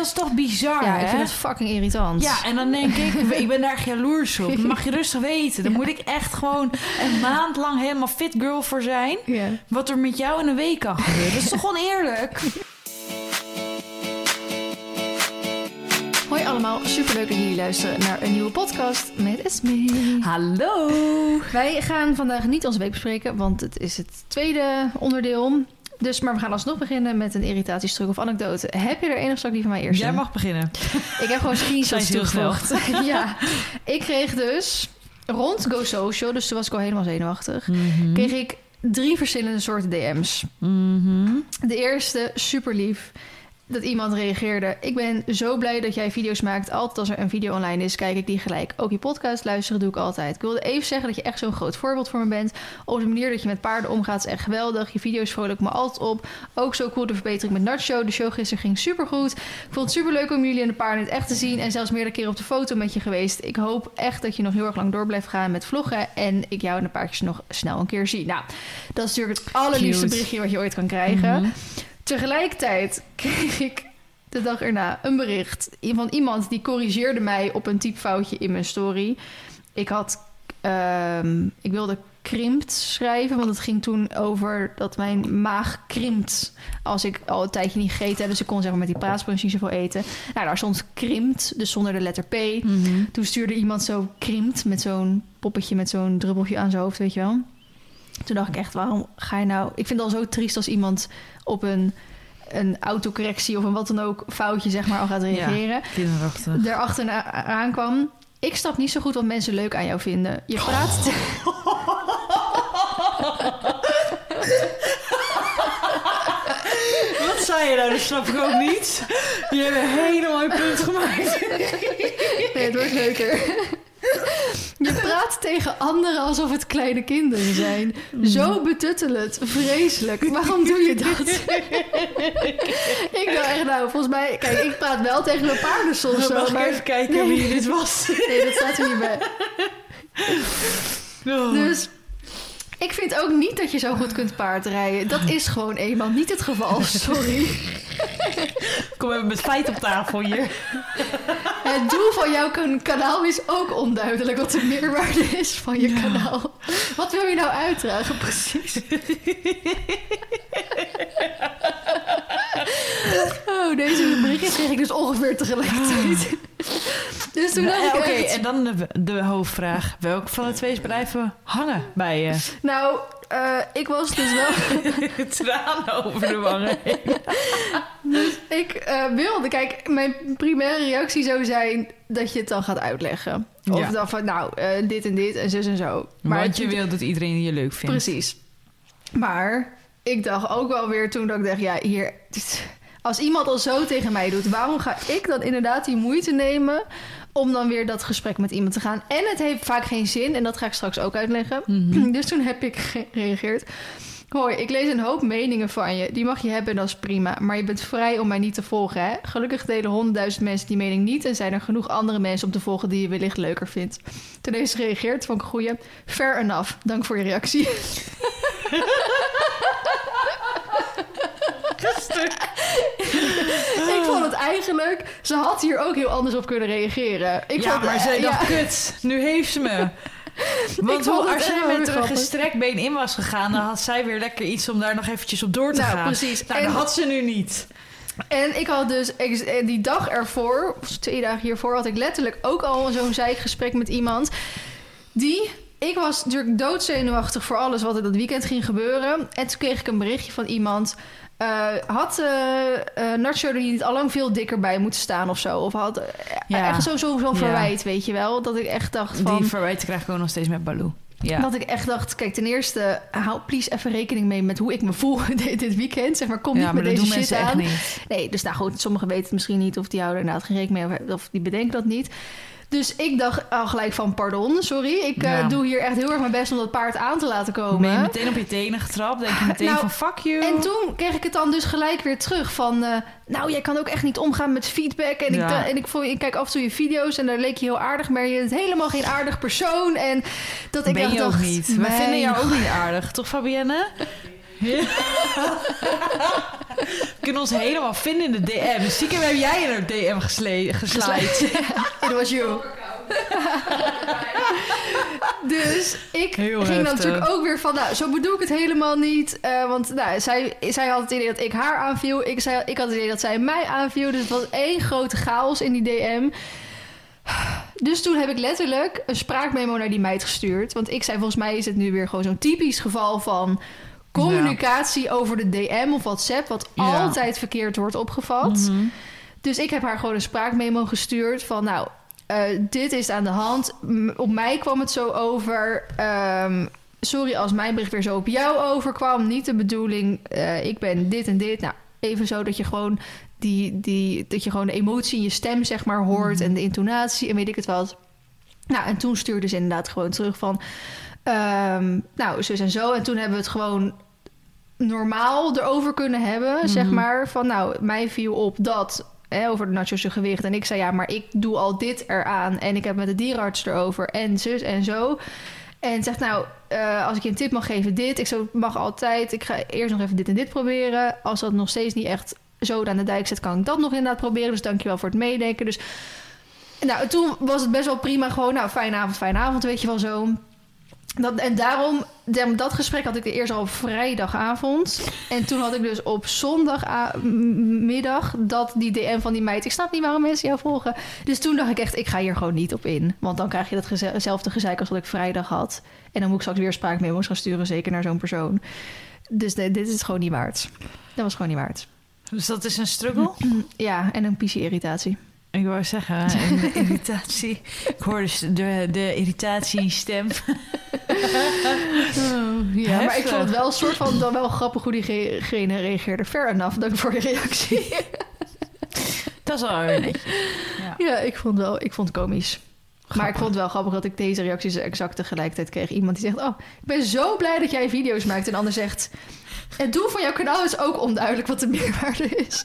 Dat is toch bizar, Ja, hè? ik vind het fucking irritant. Ja, en dan denk ik, ik ben daar jaloers op. Mag je rustig weten. Dan moet ik echt gewoon een maand lang helemaal fit girl voor zijn. Ja. Wat er met jou in een week kan gebeuren. Dat is toch oneerlijk? Hoi allemaal, superleuk dat jullie luisteren naar een nieuwe podcast met Esme. Hallo. Wij gaan vandaag niet onze week bespreken, want het is het tweede onderdeel. Dus, maar we gaan alsnog beginnen met een irritatiestruk of anekdote. Heb je er enig zak die van mij eerst? Jij mag beginnen. Ik heb gewoon screenshots toegevoegd. ja, ik kreeg dus rond Go Social, dus toen was ik al helemaal zenuwachtig, Mhm. kreeg ik drie verschillende soorten DM's. Mhm. De eerste, super lief. Dat iemand reageerde. Ik ben zo blij dat jij video's maakt. Altijd als er een video online is, kijk ik die gelijk. Ook je podcast luisteren doe ik altijd. Ik wilde even zeggen dat je echt zo'n groot voorbeeld voor me bent. Op de manier dat je met paarden omgaat is echt geweldig. Je video's vrolijk me altijd op. Ook zo cool de verbetering met Nacho. De show gisteren ging super goed. Ik vond het super leuk om jullie en de paarden in het echt te zien. En zelfs meerdere keren op de foto met je geweest. Ik hoop echt dat je nog heel erg lang door blijft gaan met vloggen. En ik jou en de paardjes nog snel een keer zie. Nou, dat is natuurlijk het allerliefste Cute. berichtje wat je ooit kan krijgen. Mhm. Tegelijkertijd kreeg ik de dag erna een bericht van iemand die corrigeerde mij op een typfoutje in mijn story. Ik had, ehm, ik wilde krimpt schrijven, want het ging toen over dat mijn maag krimpt als ik al een tijdje niet gegeten heb. Dus ik kon zeg maar met die praatspunch niet zoveel eten. Nou, daar stond krimpt, dus zonder de letter P. Mhm. Toen stuurde iemand zo krimpt met zo'n poppetje met zo'n druppeltje aan zijn hoofd, weet je wel. Toen dacht ik echt, waarom ga je nou... Ik vind het al zo triest als iemand op een, een autocorrectie of een wat dan ook foutje zeg maar al gaat reageren. Kinderachtig. Daarachter aankwam... Ik snap niet zo goed wat mensen leuk aan jou vinden. Je praat... Wat zei je nou? Dat snap ik ook niet. Je hebt een hele mooie punt gemaakt. Nee, het wordt leuker. Je praat tegen anderen alsof het kleine kinderen zijn. Zo betuttelend, vreselijk. Waarom doe je dat? ik dacht echt, nou, volgens mij... Kijk, ik praat wel tegen mijn paarden soms zo. Mag ik Maar, even kijken wie dit was? nee, dat staat er niet bij. Oh. Dus ik vind ook niet dat je zo goed kunt paardrijden. Dat is gewoon eenmaal niet het geval. Sorry. Kom even met feit op tafel hier. Het doel van jouw kan- kanaal is ook onduidelijk. Wat de meerwaarde is van je kanaal. Wat wil je nou uitdragen precies? Oh, deze berichtjes kreeg ik dus ongeveer tegelijkertijd. Dus toen dacht ik Oké, en dan de, de hoofdvraag. Welke van de twee is blijven hangen bij je? Nou, eh, ik was dus wel... Tranen over de wangen. Dus ik eh, wilde, kijk, mijn primaire reactie zou zijn dat je het dan gaat uitleggen. Of Ja. dan van, nou, eh, dit en dit en zus en zo. Maar Want je wil dat iedereen je leuk vindt. Precies. Maar ik dacht ook wel weer toen dat ik dacht, ja, hier... als iemand al zo tegen mij doet, waarom ga ik dan inderdaad die moeite nemen om dan weer dat gesprek met iemand te gaan? En het heeft vaak geen zin, en dat ga ik straks ook uitleggen. Mhm. Dus toen heb ik gereageerd. Hoi, ik lees een hoop meningen van je. Die mag je hebben en dat is prima. Maar je bent vrij om mij niet te volgen, hè? Gelukkig delen honderdduizend mensen die mening niet... en zijn er genoeg andere mensen om te volgen die je wellicht leuker vindt. Toen heeft ze gereageerd, vond ik een goeie. Fair enough. Dank voor je reactie. eigenlijk... Ze had hier ook heel anders op kunnen reageren. Ik ja, vond, maar ze dacht, ja. kut, nu heeft ze me. Want als wel met een gestrekt been in was gegaan... dan had zij weer lekker iets om daar nog eventjes op door te Nou, gaan. precies. Nou, En- dat had ze nu niet. En ik had dus eh, die dag ervoor, of twee dagen hiervoor, had ik letterlijk ook al zo'n zeikgesprek met iemand. Die, ik was natuurlijk doodzenuwachtig voor alles wat er dat weekend ging gebeuren. En toen kreeg ik een berichtje van iemand. eh, had eh eh, Nacho er niet al lang veel dikker bij moeten staan of zo? Of had Ja. echt zo, zo, zo'n Ja. verwijt, weet je wel? Dat ik echt dacht van... Die verwijten krijg ik ook nog steeds met Baloo. Ja. Dat ik echt dacht, kijk, ten eerste, hou please even rekening mee met hoe ik me voel dit, dit weekend. Zeg maar, kom ja, niet maar met deze shit aan. Nee, dus nou goed, sommigen weten het misschien niet of die houden inderdaad geen rekening mee of, of die bedenken dat niet. Dus ik dacht al gelijk van pardon, sorry. Ik eh, doe hier echt heel erg mijn best om dat paard aan te laten komen. Ben je meteen op je tenen getrapt? Denk je meteen Nou, van fuck you? En toen kreeg ik het dan dus gelijk weer terug van... eh, nou, jij kan ook echt niet omgaan met feedback. En, Ja. ik, en ik, vond, ik kijk af en toe je video's en daar leek je heel aardig... maar je bent helemaal geen aardig persoon. En dat ik ben je ook dacht... niet. We vinden jou ook niet aardig, toch Fabienne? We kunnen ons helemaal vinden in de DM. Stiekem heb jij in haar DM gesle- geslaaid. It was you. dus ik Heel ging dan natuurlijk ook weer van, nou, zo bedoel ik het helemaal niet. Eh, want nou, zij, zij had het idee dat ik haar aanviel. Ik, zei, ik had het idee dat zij mij aanviel. Dus het was één grote chaos in die DM. Dus toen heb ik letterlijk een spraakmemo naar die meid gestuurd. Want ik zei, volgens mij is het nu weer gewoon zo'n typisch geval van... communicatie over de DM of WhatsApp... wat Ja. altijd verkeerd wordt opgevat. Mhm. Dus ik heb haar gewoon een spraakmemo gestuurd van nou, eh, dit is aan de hand. M- op mij kwam het zo over. Ehm, sorry als mijn bericht weer zo op jou overkwam. Niet de bedoeling. eh, ik ben dit en dit. Nou, even zo dat je gewoon die, die, dat je gewoon de emotie in je stem zeg maar hoort Mhm. en de intonatie en weet ik het wat. Nou, en toen stuurde ze inderdaad gewoon terug van, ehm, nou, zus en zo. En toen hebben we het gewoon normaal erover kunnen hebben, zeg Mhm. maar. Van, nou, mij viel op dat, hè, over de nachos gewicht. En ik zei, ja, maar ik doe al dit eraan. En ik heb met de dierenarts erover en zus en zo. En zegt, nou, eh, als ik je een tip mag geven, dit. Ik zo, mag altijd. Ik ga eerst nog even dit en dit proberen. Als dat nog steeds niet echt zo aan de dijk zit, kan ik dat nog inderdaad proberen. Dus dankjewel voor het meedenken. Dus nou, toen was het best wel prima. Gewoon, nou, fijne avond, fijne avond, weet je wel zo. Dat, en daarom, de- dat gesprek had ik eerst al op vrijdagavond. En toen had ik dus op zondagmiddag dat die DM van die meid. Ik snap niet waarom mensen jou volgen. Dus toen dacht ik echt, ik ga hier gewoon niet op in. Want dan krijg je dat geze- hetzelfde gezeik als wat ik vrijdag had. En dan moet ik straks weer spraakmemo's gaan sturen, zeker naar zo'n persoon. Dus nee, dit is gewoon niet waard. Dat was gewoon niet waard. Dus dat is een struggle? Ja, en een PC-irritatie. Ik wou zeggen, een irritatie. Ik hoorde de, de irritatie in stem. Ja, maar ik vond het wel een soort van dan wel grappig hoe diegene reageerde. Fair enough, dank voor je reactie. Dat is wel weer netjes. Ja. ja, ik vond, wel, ik vond het komisch. Maar ik vond het wel grappig dat ik deze reacties exact tegelijkertijd kreeg. Iemand die zegt, oh, ik ben zo blij dat jij video's maakt. En de ander zegt, het doel van jouw kanaal is ook onduidelijk wat de meerwaarde is.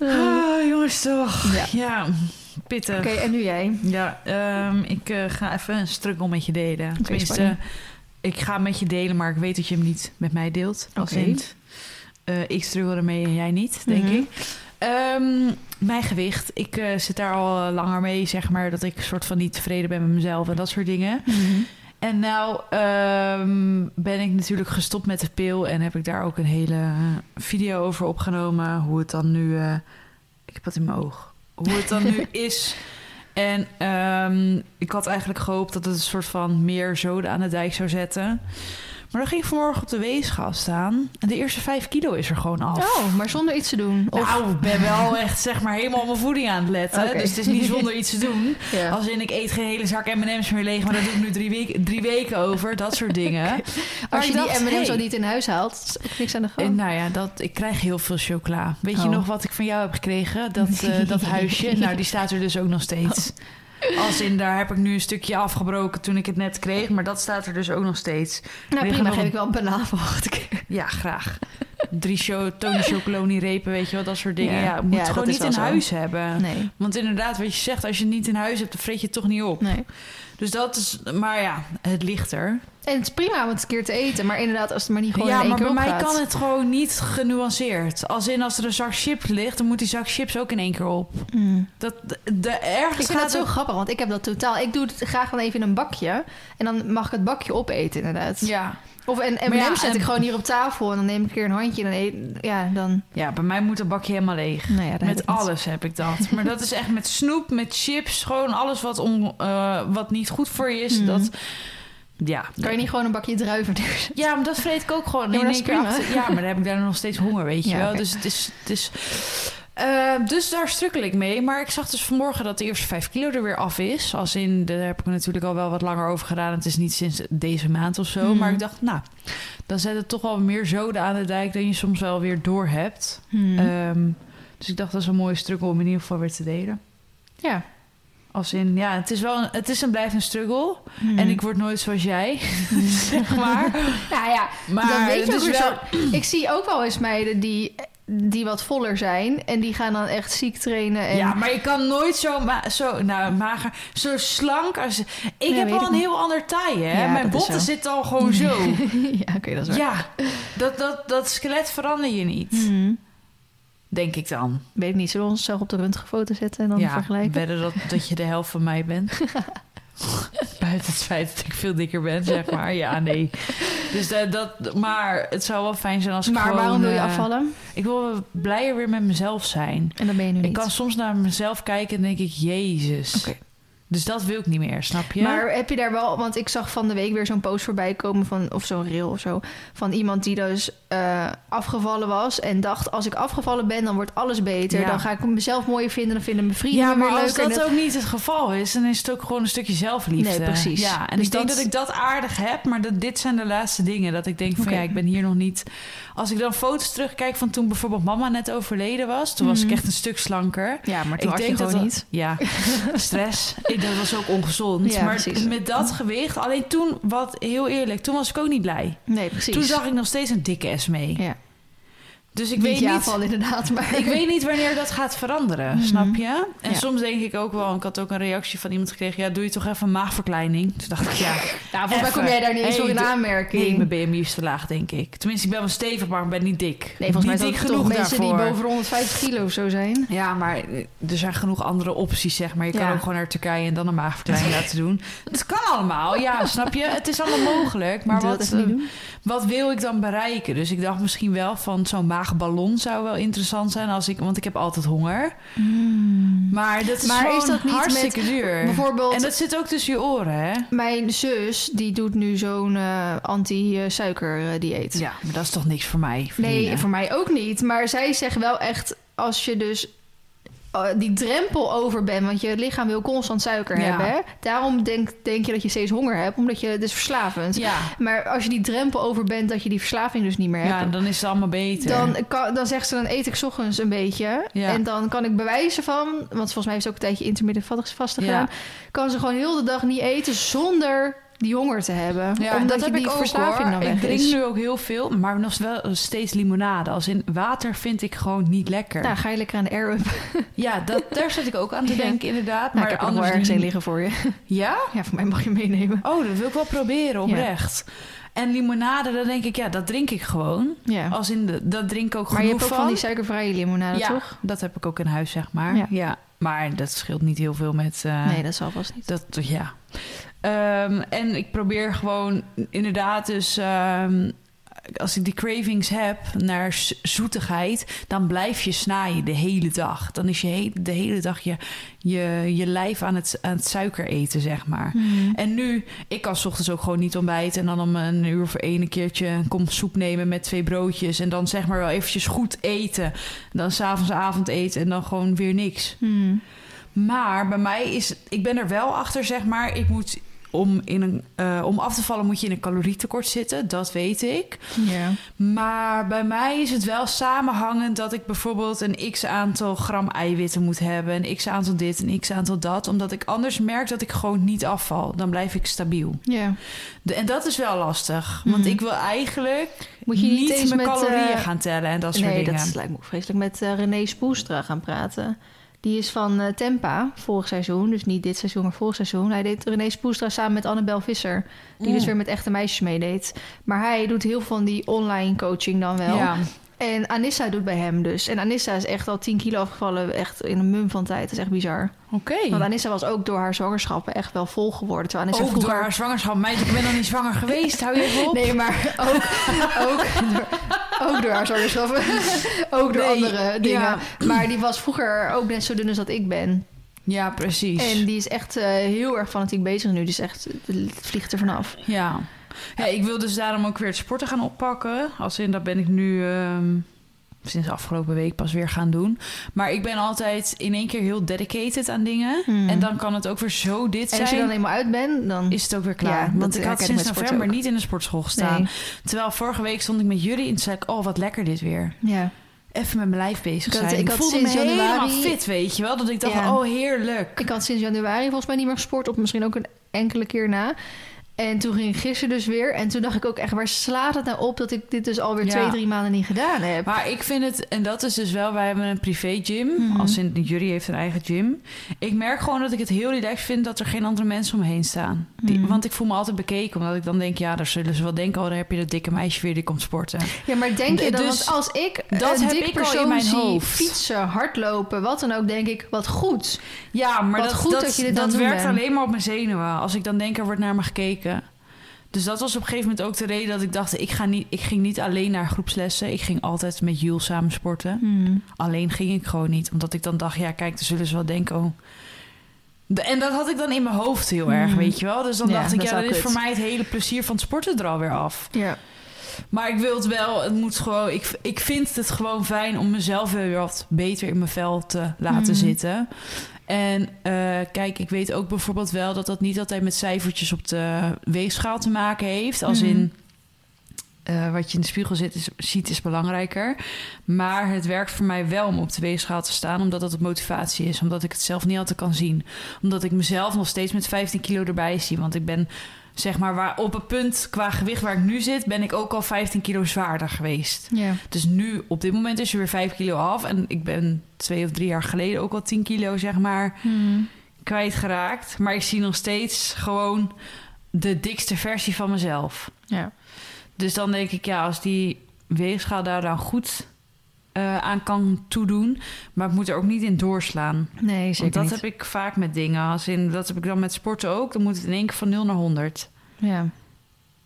Ah, jongens toch. Ja. Ja, pittig. Oké, en nu jij? Ja, ehm, ik eh, ga even een struggle met je delen. Tenminste, ik ga met je delen, maar ik weet dat je hem niet met mij deelt. Als het, eh, ik struggle ermee en jij niet, denk Mhm. ik. Ehm, mijn gewicht. Ik eh, zit daar al langer mee, zeg maar, dat ik soort van niet tevreden ben met mezelf en dat soort dingen. En nou ehm, ben ik natuurlijk gestopt met de pil en heb ik daar ook een hele video over opgenomen. Hoe het dan nu. eh, ik heb wat in mijn oog. Hoe het dan nu is. En ehm, ik had eigenlijk gehoopt dat het een soort van meer zoden aan de dijk zou zetten. Maar dan ging ik vanmorgen op de weegschaal staan. En de eerste vijf kilo is er gewoon af. Oh, maar zonder iets te doen. Of, Nou, ik ben wel echt zeg maar helemaal op mijn voeding aan het letten. Dus het is niet zonder iets te doen. ja. Als in ik eet geen hele zak M&M's meer leeg, maar daar doe ik nu drie, week- drie weken over. Dat soort dingen. Als je die M&M's hey, zo niet in huis haalt, is ook niks aan de gang. nou ja, dat, ik krijg heel veel chocola. Weet je Oh. nog wat ik van jou heb gekregen? Dat, eh, dat huisje. Nou, die staat er dus ook nog steeds. Als in, daar heb ik nu een stukje afgebroken toen ik het net kreeg. Maar dat staat er dus ook nog steeds. nou, liggen prima, geef een- ik wel een banaan volgende keer. Ja, graag. Drie show, Tony Chocoloni repen, weet je wel, dat soort dingen. Ja. Moet Ja, het gewoon niet in zo. huis hebben. Nee, Want inderdaad, wat je zegt, als je het niet in huis hebt, dan vreet je het toch niet op. nee. Dus dat is, maar ja, het ligt er. En het is prima om het een keer te eten, maar inderdaad, als het maar niet gewoon ja, in één maar keer bij mij kan het gewoon niet genuanceerd. Als in, als er een zak chips ligt, dan moet die zak chips ook in één keer op. Mm. Dat, de, de, ergens Ik vind gaat dat zo grappig, want ik heb dat totaal... Ik doe het graag dan even in een bakje. En dan mag ik het bakje opeten, inderdaad. Ja. Of en Maar ja, zet en- ik gewoon hier op tafel... en dan neem ik een keer een handje en dan eet... Ja, dan... ja, bij mij moet het bakje helemaal leeg. Nou ja, heb Met alles heb ik dat. Maar dat is echt met snoep, met chips, gewoon alles wat, on, eh, wat niet goed voor je is. Mhm. Dat, ja. Kan je niet gewoon een bakje druiven neerzetten? Ja, maar dat vreet ik ook gewoon Ja, maar in één keer achter. Ja, maar dan heb ik daar nog steeds honger, weet je Ja, wel. Dus het is... Het is eh, dus daar strukkel ik mee. Maar ik zag dus vanmorgen dat de eerste vijf kilo er weer af is. Als in, daar heb ik natuurlijk al wel wat langer over gedaan. Het is niet sinds deze maand of zo. Mhm. Maar ik dacht, nou, dan zet het toch wel meer zoden aan de dijk... dan je soms wel weer door hebt. Hmm. Ehm, dus ik dacht, dat is een mooie struggle om in ieder geval weer te delen. ja. Als in, ja, het is wel een, het is een blijvende struggle. Hmm. En ik word nooit zoals jij, zeg maar. Nou ja, Maar dan weet je ook wel... zo... Ik zie ook wel eens meiden die die wat voller zijn. En die gaan dan echt ziek trainen. En... Ja, maar je kan nooit zo, ma zo nou, mager, zo slank als... Ik heb al ik een niet. heel ander taille, hè? Ja, Mijn botten zitten al gewoon zo. ja, oké, dat is waar. ja, dat, dat, dat skelet verander je niet, Mhm. denk ik dan. Weet ik niet. Zullen we onszelf op de röntgenfoto zetten en dan ja, vergelijken? wedden dat, dat je de helft van mij bent. Buiten het feit dat ik veel dikker ben, zeg maar. Ja, nee. Dus dat, dat, maar het zou wel fijn zijn als ik Maar gewoon... waarom wil je eh, afvallen? Ik wil blijer weer met mezelf zijn. En dat ben je nu Ik niet. kan soms naar mezelf kijken en denk ik, jezus. Dus dat wil ik niet meer, snap je? Maar heb je daar wel... Want ik zag van de week weer zo'n post voorbij komen van... Of zo'n reel of zo. Van iemand die dus eh, afgevallen was. En dacht, als ik afgevallen ben, dan wordt alles beter. Ja. Dan ga ik mezelf mooier vinden. Dan vinden mijn vrienden ja, maar als dat ook niet het geval is, dan is het ook gewoon een stukje zelfliefde. Nee, precies. Ja, en Dus ik denk dat- ik dat aardig heb, maar dat, dit zijn de laatste dingen. Dat ik denk van ja, ik ben hier nog niet... Als ik dan foto's terugkijk van toen bijvoorbeeld mama net overleden was... toen was ik Mhm. echt een stuk slanker. Ja, maar toen ik denk dat- niet. Ja, stress. Dat was ook ongezond. Ja, maar precies. met dat gewicht, alleen toen, wat heel eerlijk, toen was ik ook niet blij. Nee, precies. Toen zag ik nog steeds een dikke S mee. Ja. Dus ik weet niet... van inderdaad. Maar Ik weet niet wanneer dat gaat veranderen, Mhm. snap je? En Ja. soms denk ik ook wel, ik had ook een reactie van iemand gekregen, ja, doe je toch even een maagverkleining? Toen dacht ik, ja, ja, volgens mij kom jij daar niet eens Hey, voor in aanmerking. nee, mijn BMI is te laag, denk ik. Tenminste, ik ben wel stevig, maar ik ben niet dik. Nee, volgens mij zijn genoeg mensen daarvoor. die boven de 150 kilo of zo zijn. Ja, maar er zijn genoeg andere opties, zeg maar. Je kan ook gewoon naar Turkije en dan een maagverkleining laten doen. Het kan allemaal, ja, snap je? Het is allemaal mogelijk. Maar wat, eh, wat wil ik dan bereiken? Dus ik dacht misschien wel van zo'n maagballon zou wel interessant zijn. Als ik, want ik heb altijd honger. Maar dat is, Hmm. Maar is dat niet hartstikke duur. Bijvoorbeeld, En dat zit ook tussen je oren, hè? mijn zus, die doet nu zo'n eh, anti-suiker-dieet. Ja, maar dat is toch niks voor mij, nee, voor mij ook niet. Maar zij zegt wel echt, als je dus die drempel over bent... want je lichaam wil constant suiker Ja. hebben. Hè? Daarom denk, denk je dat je steeds honger hebt, omdat je... Het is verslavend. Ja, Maar als je die drempel over bent, dat je die verslaving dus niet meer hebt... ja, dan is het allemaal beter. Dan, kan, dan zegt ze, dan eet ik 's ochtends een beetje. Ja. En dan kan ik bewijzen van... Want volgens mij heeft ze ook een tijdje intermittent vast- gedaan. Kan ze gewoon heel de dag niet eten zonder die honger te hebben. Ja, omdat dat je heb die ik ook hoor. Ik drink is. nu ook heel veel, maar nog wel steeds limonade. Als in water vind ik gewoon niet lekker. Nou, ga je lekker aan de air-up. Ja, dat, daar zat ik ook aan te denken inderdaad. Nou, maar ik heb er nog anders ergens een liggen voor je. Ja? Ja, voor mij mag je meenemen. Oh, dat wil ik wel proberen, oprecht. En limonade, dan denk ik, ja, dat drink ik gewoon. Ja. Als in, de, dat drink ik ook maar je hebt ook van die suikervrije limonade, ja, toch? dat heb ik ook in huis, zeg maar. Ja. Ja. Maar dat scheelt niet heel veel met... eh, nee, dat zal vast niet. Dat, ja. Ehm, en ik probeer gewoon inderdaad dus... ehm, als ik die cravings heb naar zoetigheid... dan blijf je snaaien de hele dag. Dan is je he- de hele dag je, je, je lijf aan het, aan het suiker eten, zeg maar. Hmm. En nu, ik kan 's ochtends ook gewoon niet ontbijten... en dan om een uur voor één een keertje een kom soep nemen met twee broodjes... en dan zeg maar wel eventjes goed eten. Dan s'avonds avondeten en dan gewoon weer niks. Hmm. Maar bij mij is, ik ben er wel achter, zeg maar, ik moet om, in een, eh, om af te vallen moet je in een calorietekort zitten, dat weet ik. Maar bij mij is het wel samenhangend dat ik bijvoorbeeld een x aantal gram eiwitten moet hebben, een x aantal dit, een x aantal dat, omdat ik anders merk dat ik gewoon niet afval. Dan blijf ik stabiel. ja. De, en dat is wel lastig, want Mhm. ik wil eigenlijk Moet je niet niet eens mijn met, calorieën eh, gaan tellen en dat soort nee, dingen. dat lijkt me vreselijk. Met eh, René Spoelstra gaan praten. Die is van eh, Tempa vorig seizoen. Dus niet dit seizoen, maar vorig seizoen. Hij deed René Spoelstra samen met Annabel Visser. Die dus Mm. weer met echte meisjes meedeed. Maar hij doet heel veel van die online coaching dan wel. Ja, En Anissa doet bij hem dus. En Anissa is echt al 10 kilo afgevallen. Echt in een mum van tijd. Dat is echt bizar. oké. Want Anissa was ook door haar zwangerschappen echt wel vol geworden. Terwijl Anissa Ook vroeger... door haar zwangerschap. Meid, ik ben nog niet zwanger geweest. Hou je even op. Nee, maar ook, ook, door, ook door haar zwangerschappen. ook door Nee, andere dingen. ja. Maar die was vroeger ook net zo dun als dat ik ben. Ja, precies. En die is echt eh, heel erg fanatiek bezig nu. Dus echt, het vliegt er vanaf. Ja. Ja, ik wil dus daarom ook weer het sporten gaan oppakken. Als in, dat ben ik nu ehm, sinds afgelopen week pas weer gaan doen. Maar ik ben altijd in één keer heel dedicated aan dingen. Hmm. En dan kan het ook weer zo dit En zijn. als je dan eenmaal uit bent, dan... is het ook weer klaar. Ja, Want ik had sinds november niet in de sportschool gestaan. Nee. Terwijl vorige week stond ik met jullie en zei ik... oh, wat lekker dit weer. Ja. Even met mijn lijf bezig Ik had- zijn. ik had voelde sinds me helemaal januari- fit, weet je wel. Dat ik dacht, Ja. oh, heerlijk. Ik had sinds januari volgens mij niet meer gesport. Of misschien ook een enkele keer na. En toen ging ik gisteren dus weer. En toen dacht ik ook echt, waar slaat het nou op dat ik dit dus alweer Ja. twee, drie maanden niet gedaan heb? Maar ik vind het, en dat is dus wel, wij hebben een privé gym. Mhm. Als in, Jury heeft een eigen gym. Ik merk gewoon dat ik het heel relaxed vind dat er geen andere mensen omheen staan. Die, Mhm. Want ik voel me altijd bekeken, omdat ik dan denk, ja, daar zullen ze wel denken, oh, daar heb je dat dikke meisje weer die komt sporten. Ja, maar denk je dan, Dus als ik dat heb ik al in mijn hoofd. fietsen, hardlopen, wat dan ook, denk ik, wat goed. Ja, maar Wat dat, goed dat, dat je dit dat werkt bent. alleen maar op mijn zenuwen. Als ik dan denk, er wordt naar me gekeken. Dus dat was op een gegeven moment ook de reden dat ik dacht... ik, ga niet, ik ging niet alleen naar groepslessen. Ik ging altijd met Jules samen sporten. Hmm. Alleen ging ik gewoon niet. Omdat ik dan dacht, ja kijk, dan zullen ze wel denken... Oh. En dat had ik dan in mijn hoofd heel erg, Mhm. weet je wel. Dus dan Ja, dacht ik, ja, dan is voor mij het hele plezier van het sporten er alweer af. Ja. Maar ik wil het wel, het moet gewoon... Ik, ik vind het gewoon fijn om mezelf weer wat beter in mijn vel te laten Mhm. zitten. En eh, kijk, ik weet ook bijvoorbeeld wel dat dat niet altijd met cijfertjes op de weegschaal te maken heeft. Als Mhm. in eh, wat je in de spiegel zit, is, ziet is belangrijker. Maar het werkt voor mij wel om op de weegschaal te staan, omdat dat het motivatie is. Omdat ik het zelf niet altijd kan zien. Omdat ik mezelf nog steeds met 15 kilo erbij zie. Want ik ben zeg maar waar, op het punt qua gewicht waar ik nu zit, ben ik ook al 15 kilo zwaarder geweest. Ja. Dus nu, op dit moment, is er weer 5 kilo af. En ik ben twee of drie jaar geleden ook al 10 kilo, zeg maar, Hmm. kwijtgeraakt. Maar ik zie nog steeds gewoon de dikste versie van mezelf. Ja. Dus dan denk ik, ja, als die weegschaal daar dan goed eh, aan kan toedoen. Maar ik moet er ook niet in doorslaan. Nee, zeker Want dat niet. heb ik vaak met dingen. Als in, dat heb ik dan met sporten ook. Dan moet het in één keer van 0 naar 100. Ja.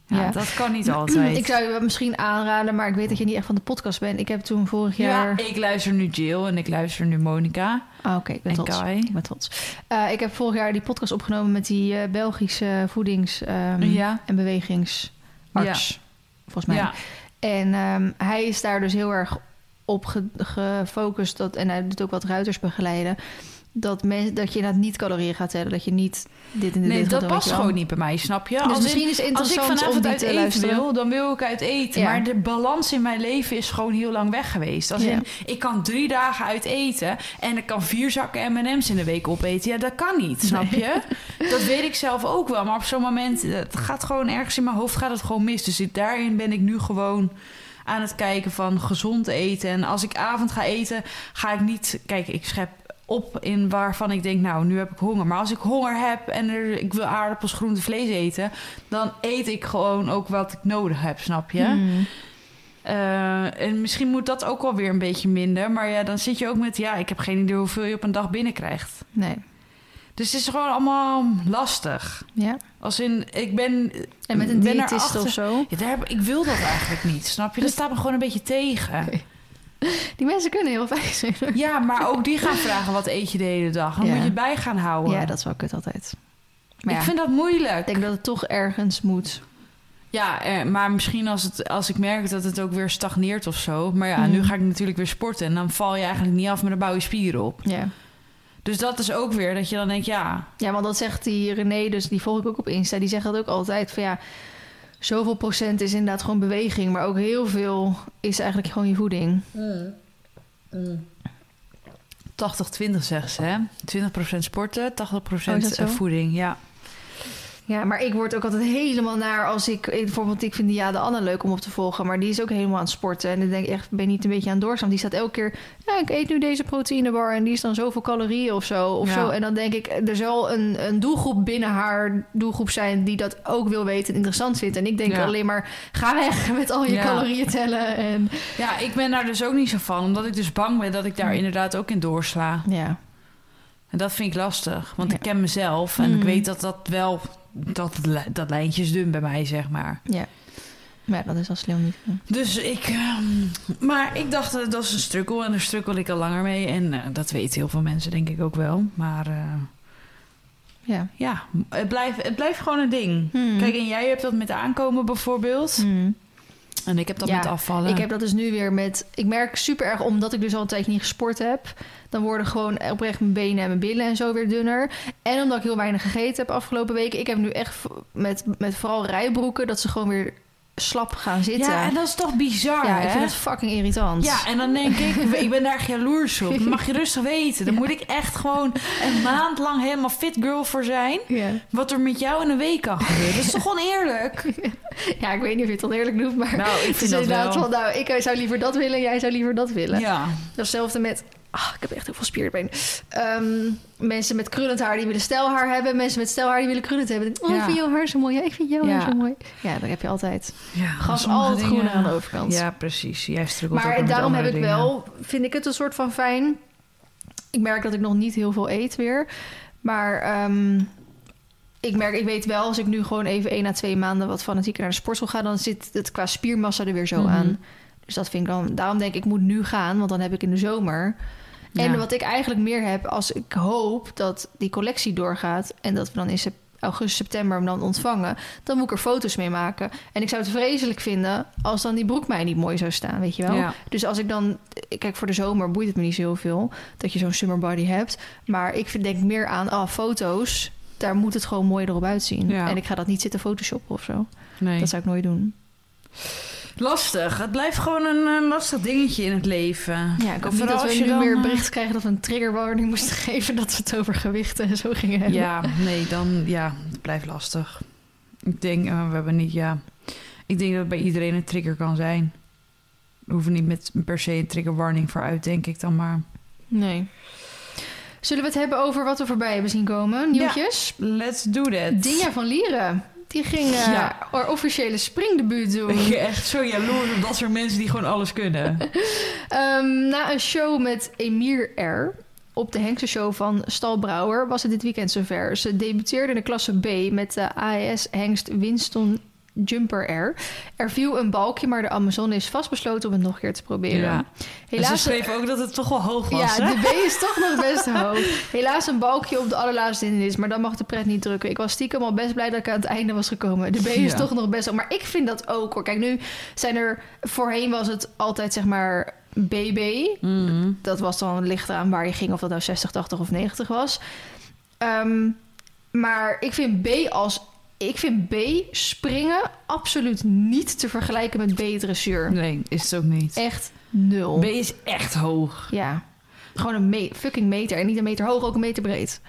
Ja, Ja. dat kan niet altijd. Ik zou je misschien aanraden, maar ik weet dat je niet echt van de podcast bent. Ik heb toen vorig jaar... Ja, ik luister nu Jill en ik luister nu Monica Ah, Oké, ik ben en trots. Kai. Ik ben trots. Eh, ik heb vorig jaar die podcast opgenomen met die eh, Belgische voedings- Ja. en bewegingsarts. Volgens mij. Ja, En ehm, hij is daar dus heel erg op ge- gefocust. Dat, en hij doet ook wat ruiters begeleiden. Dat, men, dat je inderdaad niet calorieën gaat tellen. Dat je niet dit en dit, nee, dit dat past gewoon niet bij mij, snap je? Dus Als in- misschien is het Als ik interessant om vanavond uit te eten luisteren. wil, dan wil ik uit eten. Ja. Maar de balans in mijn leven is gewoon heel lang weg geweest. Als Ja. in, ik kan drie dagen uit eten en ik kan vier zakken M&M's in de week opeten. Ja, dat kan niet, snap je? Dat weet ik zelf ook wel. Maar op zo'n moment, het gaat gewoon ergens in mijn hoofd gaat het gewoon mis. Dus daarin ben ik nu gewoon aan het kijken van gezond eten. En als ik avond ga eten, ga ik niet... Kijk, ik schep op in waarvan ik denk, nou, nu heb ik honger. Maar als ik honger heb en er, ik wil aardappels, groente, vlees eten... dan eet ik gewoon ook wat ik nodig heb, snap je? Hmm. Eh, en misschien moet dat ook wel weer een beetje minder. Maar ja, dan zit je ook met, ja, ik heb geen idee hoeveel je op een dag binnenkrijgt. Nee. Dus het is gewoon allemaal lastig. Ja. Als in, ik ben... En met een diëtist of zo. Ja, daar heb, ik wil dat eigenlijk niet, snap je? Dat staat me gewoon een beetje tegen. Die mensen kunnen heel fijn zijn. Ja, maar ook die gaan vragen, wat eet je de hele dag? Dan Ja. moet je bij gaan houden. Ja, dat is wel kut altijd. Maar ik ja, vind dat moeilijk. ik denk dat het toch ergens moet. Ja, eh, maar misschien als, het, als ik merk dat het ook weer stagneert of zo. Maar ja, nu ga ik natuurlijk weer sporten. En dan val je eigenlijk niet af, maar dan bouw je spieren op. Ja. Dus dat is ook weer dat je dan denkt, ja... ja, want dat zegt die René, dus die volg ik ook op Insta. Die zegt dat ook altijd van ja, zoveel procent is inderdaad gewoon beweging. Maar ook heel veel is eigenlijk gewoon je voeding. 80-20 zeggen ze, hè? 20% sporten, 80% Oh, is dat zo? eh, voeding, ja. Ja, maar ik word ook altijd helemaal naar als ik... ik- Bijvoorbeeld, ik vind die Ja de Anne leuk om op te volgen. Maar die is ook helemaal aan het sporten. En dan denk ik echt, ben je niet een beetje aan het doorstaan? Die staat elke keer... Ja, ik eet nu deze proteïnebar en die is dan zoveel calorieën of zo. Of Ja. zo. En dan denk ik, er zal een, een doelgroep binnen haar doelgroep zijn... die dat ook wil weten en interessant vindt. En ik denk Ja. alleen maar, ga weg met al je Ja. calorieën tellen. En Ja, ik ben daar dus ook niet zo van. Omdat ik dus bang ben dat ik daar inderdaad ook in doorsla. ja, En dat vind ik lastig. Want ik ken mezelf. En Mm. ik weet dat dat wel... Dat, dat lijntje is dun bij mij, zeg maar. ja. Maar dat is al slim niet. Dus ik... ehm, maar ik dacht, eh, dat is een struggle. En daar struggle ik al langer mee. En eh, dat weten heel veel mensen, denk ik ook wel. Maar eh, Ja. ja, het blijft, het blijft gewoon een ding. Hmm. Kijk, en jij hebt dat met aankomen bijvoorbeeld. Hmm. En ik heb dat Ja, met afvallen. Ik heb dat dus nu weer met. Ik merk super erg, omdat ik dus al een tijdje niet gesport heb. Dan worden gewoon oprecht mijn benen en mijn billen en zo weer dunner. En omdat ik heel weinig gegeten heb afgelopen weken. Ik heb nu echt met, met vooral rijbroeken dat ze gewoon weer slap gaan zitten. Ja, en dat is toch bizar, Ja, hè? ik vind het fucking irritant. Ja, en dan denk ik, ik ben daar jaloers op. Dat mag je rustig weten. Dan moet ik echt gewoon een maand lang helemaal fit girl voor zijn. Ja. Wat er met jou in een week kan gebeuren. Dat is toch oneerlijk? ja, ik weet niet of je het oneerlijk noemt, maar Nou, ik het vind is dat inderdaad wel. van, nou, ik zou liever dat willen, jij zou liever dat willen. Ja. Hetzelfde met, ah, ik heb echt heel veel spierbeen. Ehm mensen met krullend haar die willen stijlhaar hebben, mensen met stijlhaar die willen krullend hebben. Oh, ik vind jouw haar zo mooi. Ja, ik vind jouw Ja. haar zo mooi. Ja, dat heb je altijd. ja Gas altijd groener aan de overkant. Ja, precies. Jij struggelt Maar daarom heb ik wel, vind ik het een soort van fijn. Ik merk dat ik nog niet heel veel eet weer. Maar ehm, ik merk, ik weet wel, als ik nu gewoon even één à twee maanden wat fanatieker naar de sportschool ga, dan zit het qua spiermassa er weer zo Mhm. aan. Dus dat vind ik dan. Daarom denk ik, ik moet nu gaan, want dan heb ik in de zomer. En wat ik eigenlijk meer heb, als ik hoop dat die collectie doorgaat en dat we dan in augustus, september hem dan ontvangen, dan moet ik er foto's mee maken. En ik zou het vreselijk vinden als dan die broek mij niet mooi zou staan, weet je wel? Ja. Dus als ik dan, kijk, voor de zomer boeit het me niet zo heel veel dat je zo'n summer body hebt. Maar ik denk meer aan, ah, foto's, daar moet het gewoon mooi erop uitzien. Ja. En ik ga dat niet zitten photoshoppen of zo. Nee. Dat zou ik nooit doen. Lastig. Het blijft gewoon een, eh, lastig dingetje in het leven. Ja, ik hoop niet dat we nu dan, meer berichten krijgen dat we een triggerwarning moesten geven dat we het over gewichten en zo gingen hebben. Ja, nee, dan ja, het blijft lastig. Ik denk, eh, we hebben niet, ja. Ik denk dat het bij iedereen een trigger kan zijn. We hoeven niet met per se een trigger warning vooruit, denk ik dan maar. Nee. Zullen we het hebben over wat we voorbij hebben zien komen? Nieuwtjes? Let's do that. Dinja van Lieren. Die ging eh, Ja. haar officiële springdebuut doen. Ik ben echt zo jaloers op dat soort mensen die gewoon alles kunnen. Ehm, na een show met Emir R. Op de Hengse show van Stalbrouwer was het dit weekend zover. Ze debuteerde in de klasse B met de AES Hengst Winston Jumper R. Er viel een balkje, maar de Amazone is vastbesloten om het nog een keer te proberen. Ja. Helaas, en ze schreven ook dat het toch wel hoog was, ja, hè? de B is toch nog best hoog. Helaas een balkje op de allerlaatste hindernis, maar dan mag de pret niet drukken. Ik was stiekem al best blij dat ik aan het einde was gekomen. De B is Ja. toch nog best hoog. Maar ik vind dat ook hoor. Kijk, nu zijn er... Voorheen was het altijd zeg maar BB. Mhm. Dat was dan licht eraan waar je ging, of dat nou 60, 80 of 90 was. Ehm, maar ik vind B als... Ik vind B springen absoluut niet te vergelijken met B dressuur. Nee, is het ook niet. Echt nul. B is echt hoog. Ja. Gewoon een me- fucking meter. En niet een meter hoog, ook een meter breed.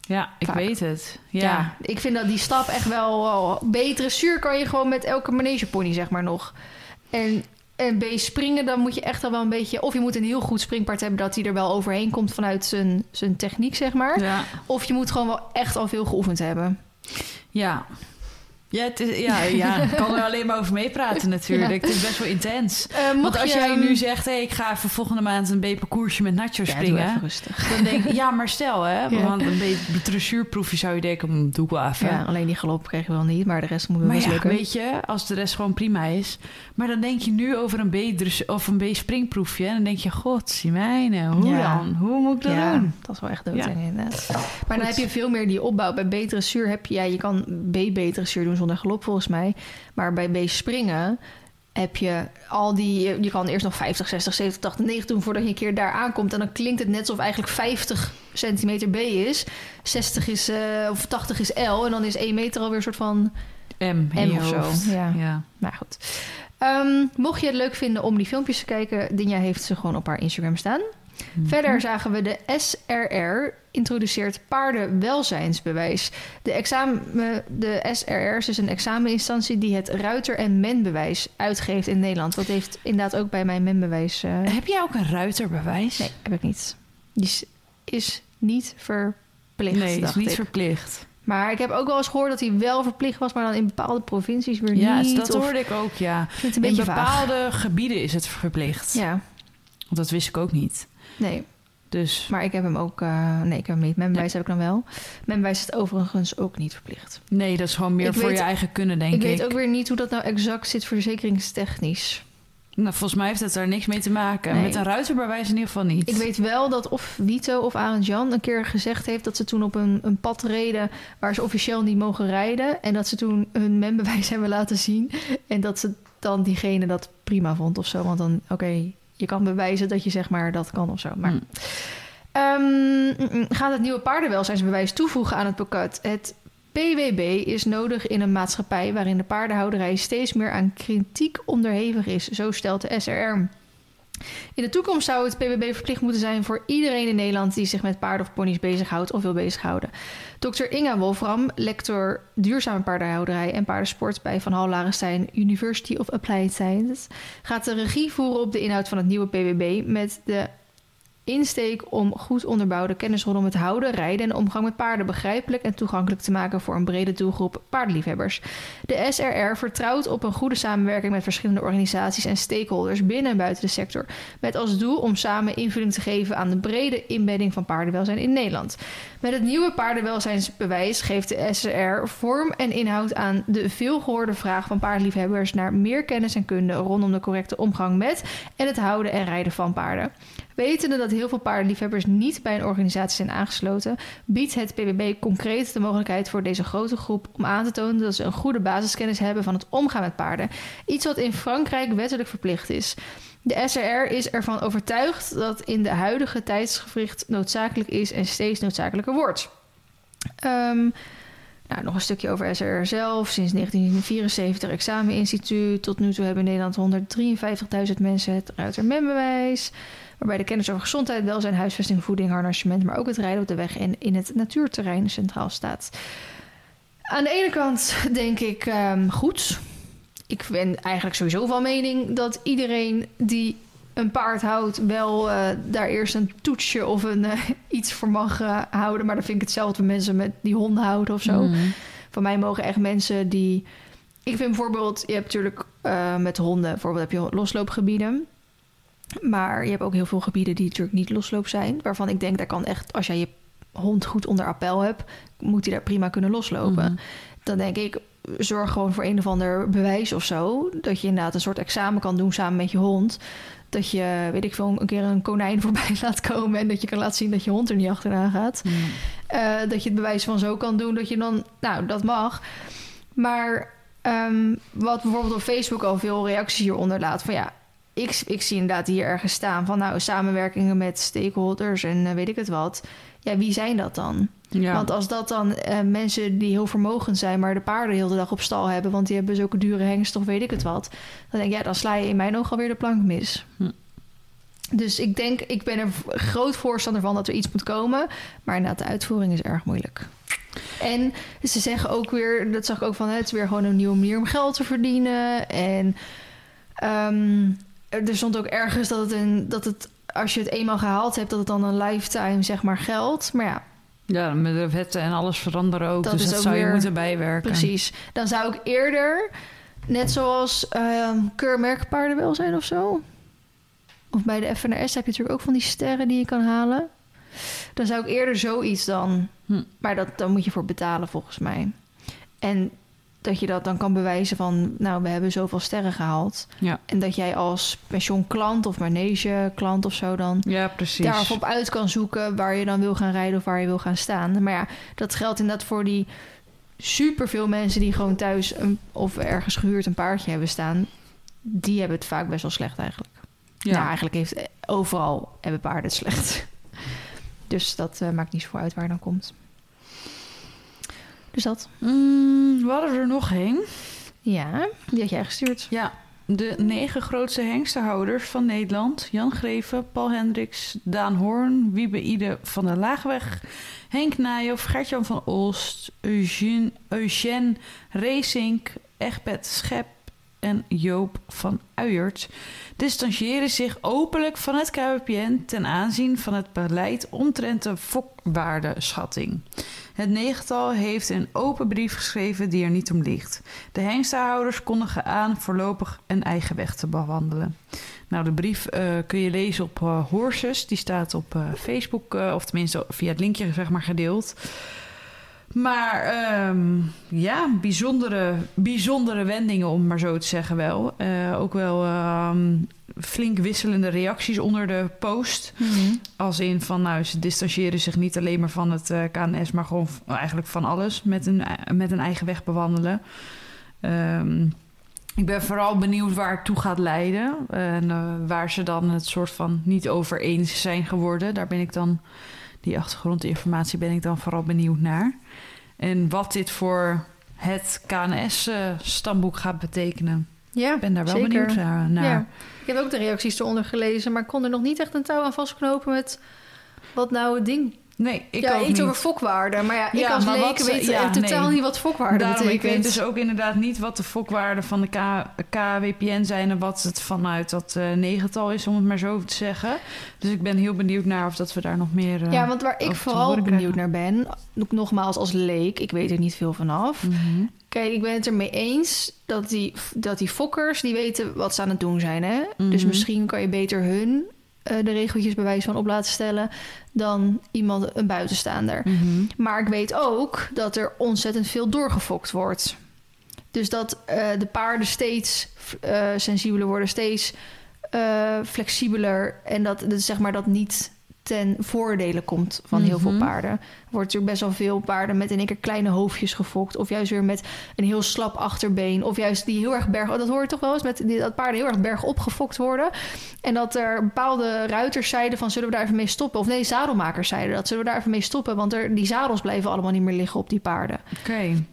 Ja, ik Vaak. weet het. Ja. Ja. ik vind dat die stap echt wel... betere zuur kan je gewoon met elke manegepony, zeg maar, nog. En, en B springen, dan moet je echt al wel een beetje... Of je moet een heel goed springpaard hebben... dat hij er wel overheen komt vanuit zijn, zijn techniek, zeg maar. Ja. Of je moet gewoon wel echt al veel geoefend hebben. Ja. Ja, het is, ja, ja, ik kan er alleen maar over meepraten natuurlijk. Ja. Het is best wel intens. Eh, Want als je, jij nu zegt, hey, ik ga even volgende maand een B-parcoursje met Nacho Ja, springen. Dan denk ik, ja, maar stel hè. Ja. Want een beetje dressuurproefje zou je denken, hm, doe ik wel even. Ja, alleen die galop kreeg je wel niet, maar de rest moet wel lukken. weet je, als de rest gewoon prima is. Maar dan denk je nu over een B-dress- of een B-springproefje. En dan denk je, god, zie mijne, hoe dan? Hoe moet ik dat doen? dat is wel echt dood inderdaad. Maar dan heb je veel meer die opbouw. Bij B-dressuur heb je... Ja, je kan B-dressuur doen zonder galop volgens mij. Maar bij B-springen heb je al die... Je kan eerst nog 50, 60, 70, 80, 90 doen... voordat je een keer daar aankomt. En dan klinkt het net alsof eigenlijk 50 centimeter B is. 60 is... eh, of 80 is L. En dan is 1 meter alweer een soort van... M, M of zo, ja. ja. Maar goed. Ehm, mocht je het leuk vinden om die filmpjes te kijken... Dinja heeft ze gewoon op haar Instagram staan. Mhm. Verder zagen we de SRR introduceert paardenwelzijnsbewijs. De, examen, de SRR is dus een exameninstantie die het ruiter- en menbewijs uitgeeft in Nederland. Dat heeft inderdaad ook bij mijn menbewijs. eh, Heb jij ook een ruiterbewijs? nee, heb ik niet. Die is, niet verplicht. Nee, is niet ik. verplicht. Maar ik heb ook wel eens gehoord dat hij wel verplicht was, maar dan in bepaalde provincies weer Ja, niet. dat of- hoorde ik ook, ja. Ik In vaag. bepaalde gebieden is het verplicht. Ja, Want dat wist ik ook niet. nee. Dus Maar ik heb hem ook... eh, nee, ik heb hem niet. Menbewijs heb ik dan wel. Menbewijs is het overigens ook niet verplicht. nee, dat is gewoon meer Ik voor weet- je eigen kunnen, denk ik ik. weet ook weer niet hoe dat nou exact zit verzekeringstechnisch. Nou, volgens mij heeft het daar niks mee te maken. Nee. Met een ruiterbewijs in ieder geval niet. Ik weet wel dat of Vito of Arend Jan een keer gezegd heeft dat ze toen op een, een pad reden waar ze officieel niet mogen rijden. En dat ze toen hun menbewijs hebben laten zien. En dat ze dan diegene dat prima vond of zo. Want dan, oké, je kan bewijzen dat je zeg maar dat kan of zo. Maar Hm. Ehm, mm, mm, gaat het nieuwe paardenwelzijnsbewijs toevoegen aan het pakket. Het PWB is nodig in een maatschappij waarin de paardenhouderij steeds meer aan kritiek onderhevig is, zo stelt de SRR. In de toekomst zou het PBB verplicht moeten zijn voor iedereen in Nederland die zich met paarden of ponies bezighoudt of wil bezighouden. Dr. Inga Wolfram, lector duurzame paardenhouderij en paardensport bij Van Hal University of Applied Sciences, gaat de regie voeren op de inhoud van het nieuwe PBB met de insteek om goed onderbouwde kennis rondom het houden, rijden en omgang met paarden begrijpelijk en toegankelijk te maken voor een brede doelgroep paardenliefhebbers. De SRR vertrouwt op een goede samenwerking met verschillende organisaties en stakeholders binnen en buiten de sector, met als doel om samen invulling te geven aan de brede inbedding van paardenwelzijn in Nederland. Met het nieuwe paardenwelzijnsbewijs geeft de SRR vorm en inhoud aan de veelgehoorde vraag van paardenliefhebbers naar meer kennis en kunde rondom de correcte omgang met en het houden en rijden van paarden. Wetende dat heel veel paardenliefhebbers niet bij een organisatie zijn aangesloten, biedt het PBB concreet de mogelijkheid voor deze grote groep om aan te tonen dat ze een goede basiskennis hebben van het omgaan met paarden. Iets wat in Frankrijk wettelijk verplicht is. De SRR is ervan overtuigd dat in de huidige tijdsgevricht noodzakelijk is en steeds noodzakelijker wordt. Ehm, nou, nog een stukje over SRR zelf. Sinds 1974 exameninstituut. Tot nu toe hebben in Nederland 153.000 mensen het Ruiter-membewijs waarbij de kennis over gezondheid, welzijn, huisvesting, voeding, harnassement, maar ook het rijden op de weg en in het natuurterrein centraal staat. Aan de ene kant denk ik um, goed. Ik ben eigenlijk sowieso van mening dat iedereen die een paard houdt, wel uh, daar eerst een toetsje of een, uh, iets voor mag uh, houden. Maar dan vind ik hetzelfde mensen met die honden houden of zo. Mm. Van mij mogen echt mensen die. Ik vind bijvoorbeeld, je hebt natuurlijk met honden, bijvoorbeeld heb je losloopgebieden. Maar je hebt ook heel veel gebieden die natuurlijk niet losloop zijn. Waarvan ik denk, daar kan echt, als jij je hond goed onder appel hebt, moet hij daar prima kunnen loslopen. Mhm. Dan denk ik, zorg gewoon voor een of ander bewijs of zo. Dat je inderdaad een soort examen kan doen samen met je hond. Dat je, weet ik veel, een keer een konijn voorbij laat komen. En dat je kan laten zien dat je hond er niet achteraan gaat. Mhm. Eh, dat je het bewijs van zo kan doen. Dat je dan, nou, dat mag. Maar um, wat bijvoorbeeld op Facebook al veel reacties hieronder laat. Van ja, ik, ik zie inderdaad hier ergens staan van nou samenwerkingen met stakeholders en uh, weet ik het wat. Ja, wie zijn dat dan? Ja. Want als dat dan uh, mensen die heel vermogend zijn, maar de paarden heel de dag op stal hebben, want die hebben zulke dure hengsten of weet ik het wat, dan denk ik ja, dan sla je in mijn ogen alweer de plank mis. Hm. Dus ik denk, ik ben er groot voorstander van dat er iets moet komen, maar inderdaad, de uitvoering is erg moeilijk. En ze zeggen ook weer, dat zag ik ook van, het is weer gewoon een nieuwe manier om geld te verdienen. En um, er stond ook ergens dat het, een, dat het, als je het eenmaal gehaald hebt, dat het dan een lifetime zeg maar geldt. Maar ja. Ja, met de wetten en alles veranderen ook. Dat dus dat zou je moeten bijwerken. Precies. Dan zou ik eerder, net zoals uh, keurmerk paardenwelzijn of zo. Of bij de FNRS heb je natuurlijk ook van die sterren die je kan halen. Dan zou ik eerder zoiets dan. Hm. Maar dat, dan moet je voor betalen volgens mij. En dat je dat dan kan bewijzen van, nou, we hebben zoveel sterren gehaald. Ja. En dat jij als pensioenklant of manege-klant of zo dan ja, precies. daarop uit kan zoeken waar je dan wil gaan rijden of waar je wil gaan staan. Maar ja, dat geldt inderdaad voor die superveel mensen die gewoon thuis een, of ergens gehuurd een paardje hebben staan. Die hebben het vaak best wel slecht eigenlijk. Ja, nou, eigenlijk heeft overal hebben paarden het slecht. Dus dat uh, maakt niet zoveel uit waar dan komt. Dus dat. Mm, we hadden er nog heen. Ja, die had jij gestuurd. Ja, de negen grootste hengstenhouders van Nederland. Jan Greven, Paul Hendricks, Daan Hoorn, Wiebe Ide van der Laagweg... Henk Nijhoff, Gertjan van Olst, Eugene, Eugène Racing, Egbert Schep en Joop van Uijert distancieren zich openlijk van het KWPN ten aanzien van het beleid omtrent de fokwaardeschatting. Het negental heeft een open brief geschreven die er niet om ligt. De hengstenhouders kondigen aan voorlopig een eigen weg te bewandelen. Nou, de brief uh, kun je lezen op uh, Horses. Die staat op uh, Facebook, of tenminste via het linkje zeg maar gedeeld. Maar um, ja, bijzondere, bijzondere wendingen, om maar zo te zeggen wel. Uh, ook wel um, flink wisselende reacties onder de post. Mm -hmm. Als in van, nou, ze distancieren zich niet alleen maar van het uh, KNS... maar gewoon eigenlijk van alles met een, met een eigen weg bewandelen. Um, ik ben vooral benieuwd waar het toe gaat leiden. En uh, waar ze dan het soort van niet over eens zijn geworden. Daar ben ik dan, die achtergrondinformatie ben ik dan vooral benieuwd naar. En wat dit voor het KNS-stamboek gaat betekenen. Ja, Ik ben daar wel zeker. benieuwd naar. Ja. Ik heb ook de reacties eronder gelezen, maar ik kon er nog niet echt een touw aan vastknopen met wat nou het ding. Nee, ik ja, ook iets niet. over fokwaarde. Maar ja, ik Ja, als leek wat weet ja, totaal nee. niet wat fokwaarde Daarom, ik betekent. weet dus ook inderdaad niet wat de fokwaarden van de K- KWPN zijn... en wat het vanuit dat eh, negental is, om het maar zo te zeggen. Dus ik ben heel benieuwd naar of dat we daar nog meer... eh, Ja, want waar ik vooral benieuwd naar ben, nogmaals als leek, ik weet er niet veel vanaf. mhm. Kijk, ik ben het ermee eens dat die, dat die fokkers, die weten wat ze aan het doen zijn. Hè? Dus Mhm. misschien kan je beter hun de regeltjes bij wijze van op laten stellen dan iemand, een buitenstaander. Mhm. Maar ik weet ook dat er ontzettend veel doorgefokt wordt. Dus dat eh, de paarden steeds eh, sensibeler worden, steeds eh, flexibeler. En dat, dat, zeg maar, dat niet ten voordele komt van heel veel Mhm. paarden. Er wordt natuurlijk best wel veel paarden met in één keer kleine hoofdjes gefokt. Of juist weer met een heel slap achterbeen. Of juist die heel erg berg... Oh, dat hoor je toch wel eens, met die, dat paarden heel erg bergop gefokt worden. En dat er bepaalde ruiters zeiden van... zullen we daar even mee stoppen? Of nee, zadelmakers zeiden dat. Zullen we daar even mee stoppen? Want er, die zadels blijven allemaal niet meer liggen op die paarden. Oké.